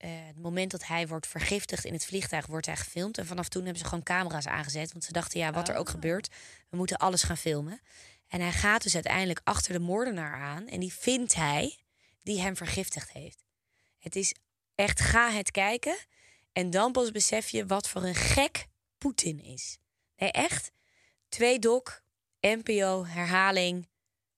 uh, het moment dat hij wordt vergiftigd in het vliegtuig, wordt hij gefilmd. En vanaf toen hebben ze gewoon camera's aangezet. Want ze dachten, ja, wat er ook Ah. gebeurt, we moeten alles gaan filmen. En hij gaat dus uiteindelijk achter de moordenaar aan. En die vindt hij die hem vergiftigd heeft. Het is echt, ga het kijken. En dan pas besef je wat voor een gek Poetin is. Nee, echt. Twee dok, NPO, herhaling,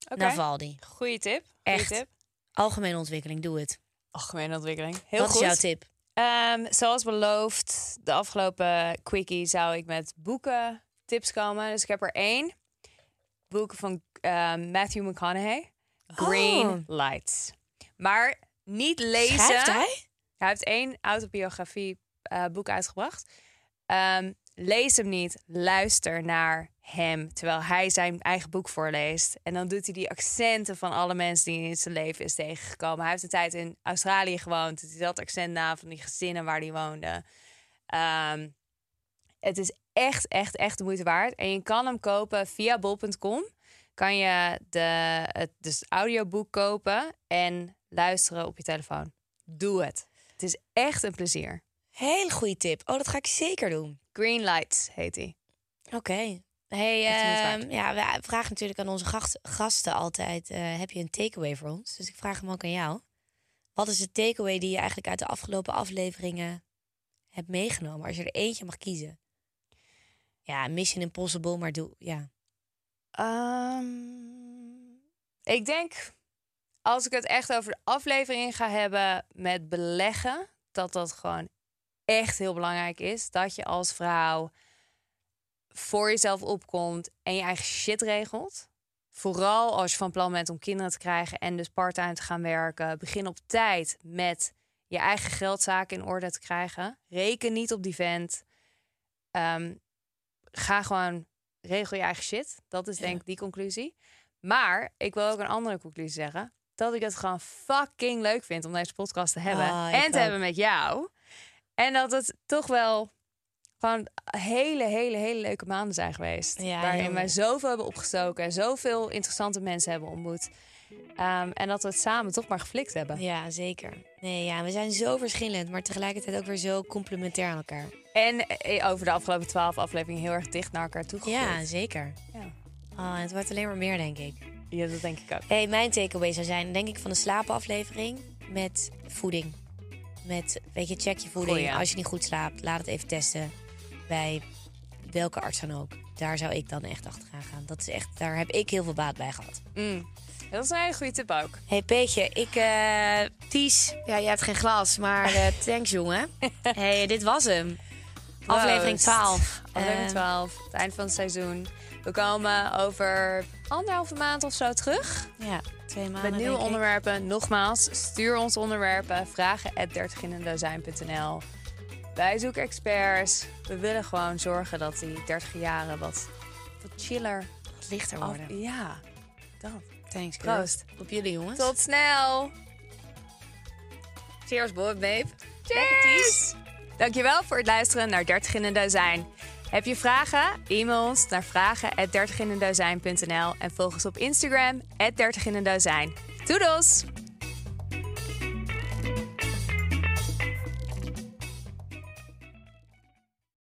Oké. Navalny. Goeie tip. Goeie Echt. tip. Algemene ontwikkeling, doe het. Algemene ontwikkeling. Heel Wat goed. is jouw tip? Ehm, zoals beloofd, de afgelopen quickie zou ik met boeken tips komen. Dus ik heb er één. Boeken van ehm, Matthew McConaughey. Green Oh. Lights. Maar niet lezen. Schrijft hij? Hij heeft één autobiografie eh, boek uitgebracht. Ehm, lees hem niet. Luister naar hem terwijl hij zijn eigen boek voorleest. En dan doet hij die accenten van alle mensen die hij in zijn leven is tegengekomen. Hij heeft een tijd in Australië gewoond. Dus hij dat accent na van die gezinnen waar hij woonde. Ehm, het is echt, echt, echt de moeite waard. En je kan hem kopen via bol.com. Kan je de, het dus audioboek kopen en luisteren op je telefoon. Doe het. Het is echt een plezier. Hele goede tip. Oh, dat ga ik zeker doen. Green Lights heet hij. Oké. Hey, ehm, ja, we vragen natuurlijk aan onze gast- gasten altijd: eh, heb je een takeaway voor ons? Dus ik vraag hem ook aan jou. Wat is de takeaway die je eigenlijk uit de afgelopen afleveringen hebt meegenomen? Als je er eentje mag kiezen. Ja, Mission Impossible, maar doe. Ja. Ehm, ik denk, als ik het echt over de aflevering ga hebben met beleggen, dat dat gewoon echt heel belangrijk is. Dat je als vrouw voor jezelf opkomt en je eigen shit regelt. Vooral als je van plan bent om kinderen te krijgen en dus parttime te gaan werken. Begin op tijd met je eigen geldzaken in orde te krijgen. Reken niet op die vent. Ehm, ga gewoon regel je eigen shit. Dat is denk ik die conclusie. Maar ik wil ook een andere conclusie zeggen. Dat ik het gewoon fucking leuk vind om deze podcast te hebben. Ah, en te ook. hebben met jou. En dat het toch wel gewoon hele, hele, hele leuke maanden zijn geweest. Ja, waarin heel wij zoveel hebben opgestoken. En zoveel interessante mensen hebben ontmoet. Ehm, en dat we het samen toch maar geflikt hebben. ja, zeker. Nee, ja, we zijn zo verschillend, maar tegelijkertijd ook weer zo complementair aan elkaar. En eh, over de afgelopen twaalf afleveringen heel erg dicht naar elkaar toe Ja, zeker. Ja. Oh, het wordt alleen maar meer, denk ik. ja, dat denk ik ook. Hey, mijn takeaway zou zijn, denk ik, van de slaapaflevering met voeding. Met, weet je, check je voeding. Goeie. Als je niet goed slaapt, laat het even testen bij welke arts dan ook. Daar zou ik dan echt achteraan gaan. Dat is echt, daar heb ik heel veel baat bij gehad. Mm. Dat is een hele goede tip ook. Hey Peetje, ik, eh Ties, ja, jij hebt geen glas, maar eh, thanks jongen. hey, dit was hem. Aflevering Proost. 12. Aflevering Eh, 12, het eind van het seizoen. We komen over anderhalve maand of zo terug. Ja, twee maanden. Met nieuwe denk ik. onderwerpen. Nogmaals, stuur ons onderwerpen. Vragen at 30inendozijn.nl. Wij zoeken experts. We willen gewoon zorgen dat die 30 jaren wat, wat chiller Wat lichter af... worden. Ja, dat. Thanks. Proost. Op jullie jongens. Tot snel. Cheers, boy, babe. Cheers! Dankjewel voor het luisteren naar 30 in een dozijn. Heb je vragen? E-mail ons naar vragen@30inendozijn.nl en volg ons op Instagram 30 in een!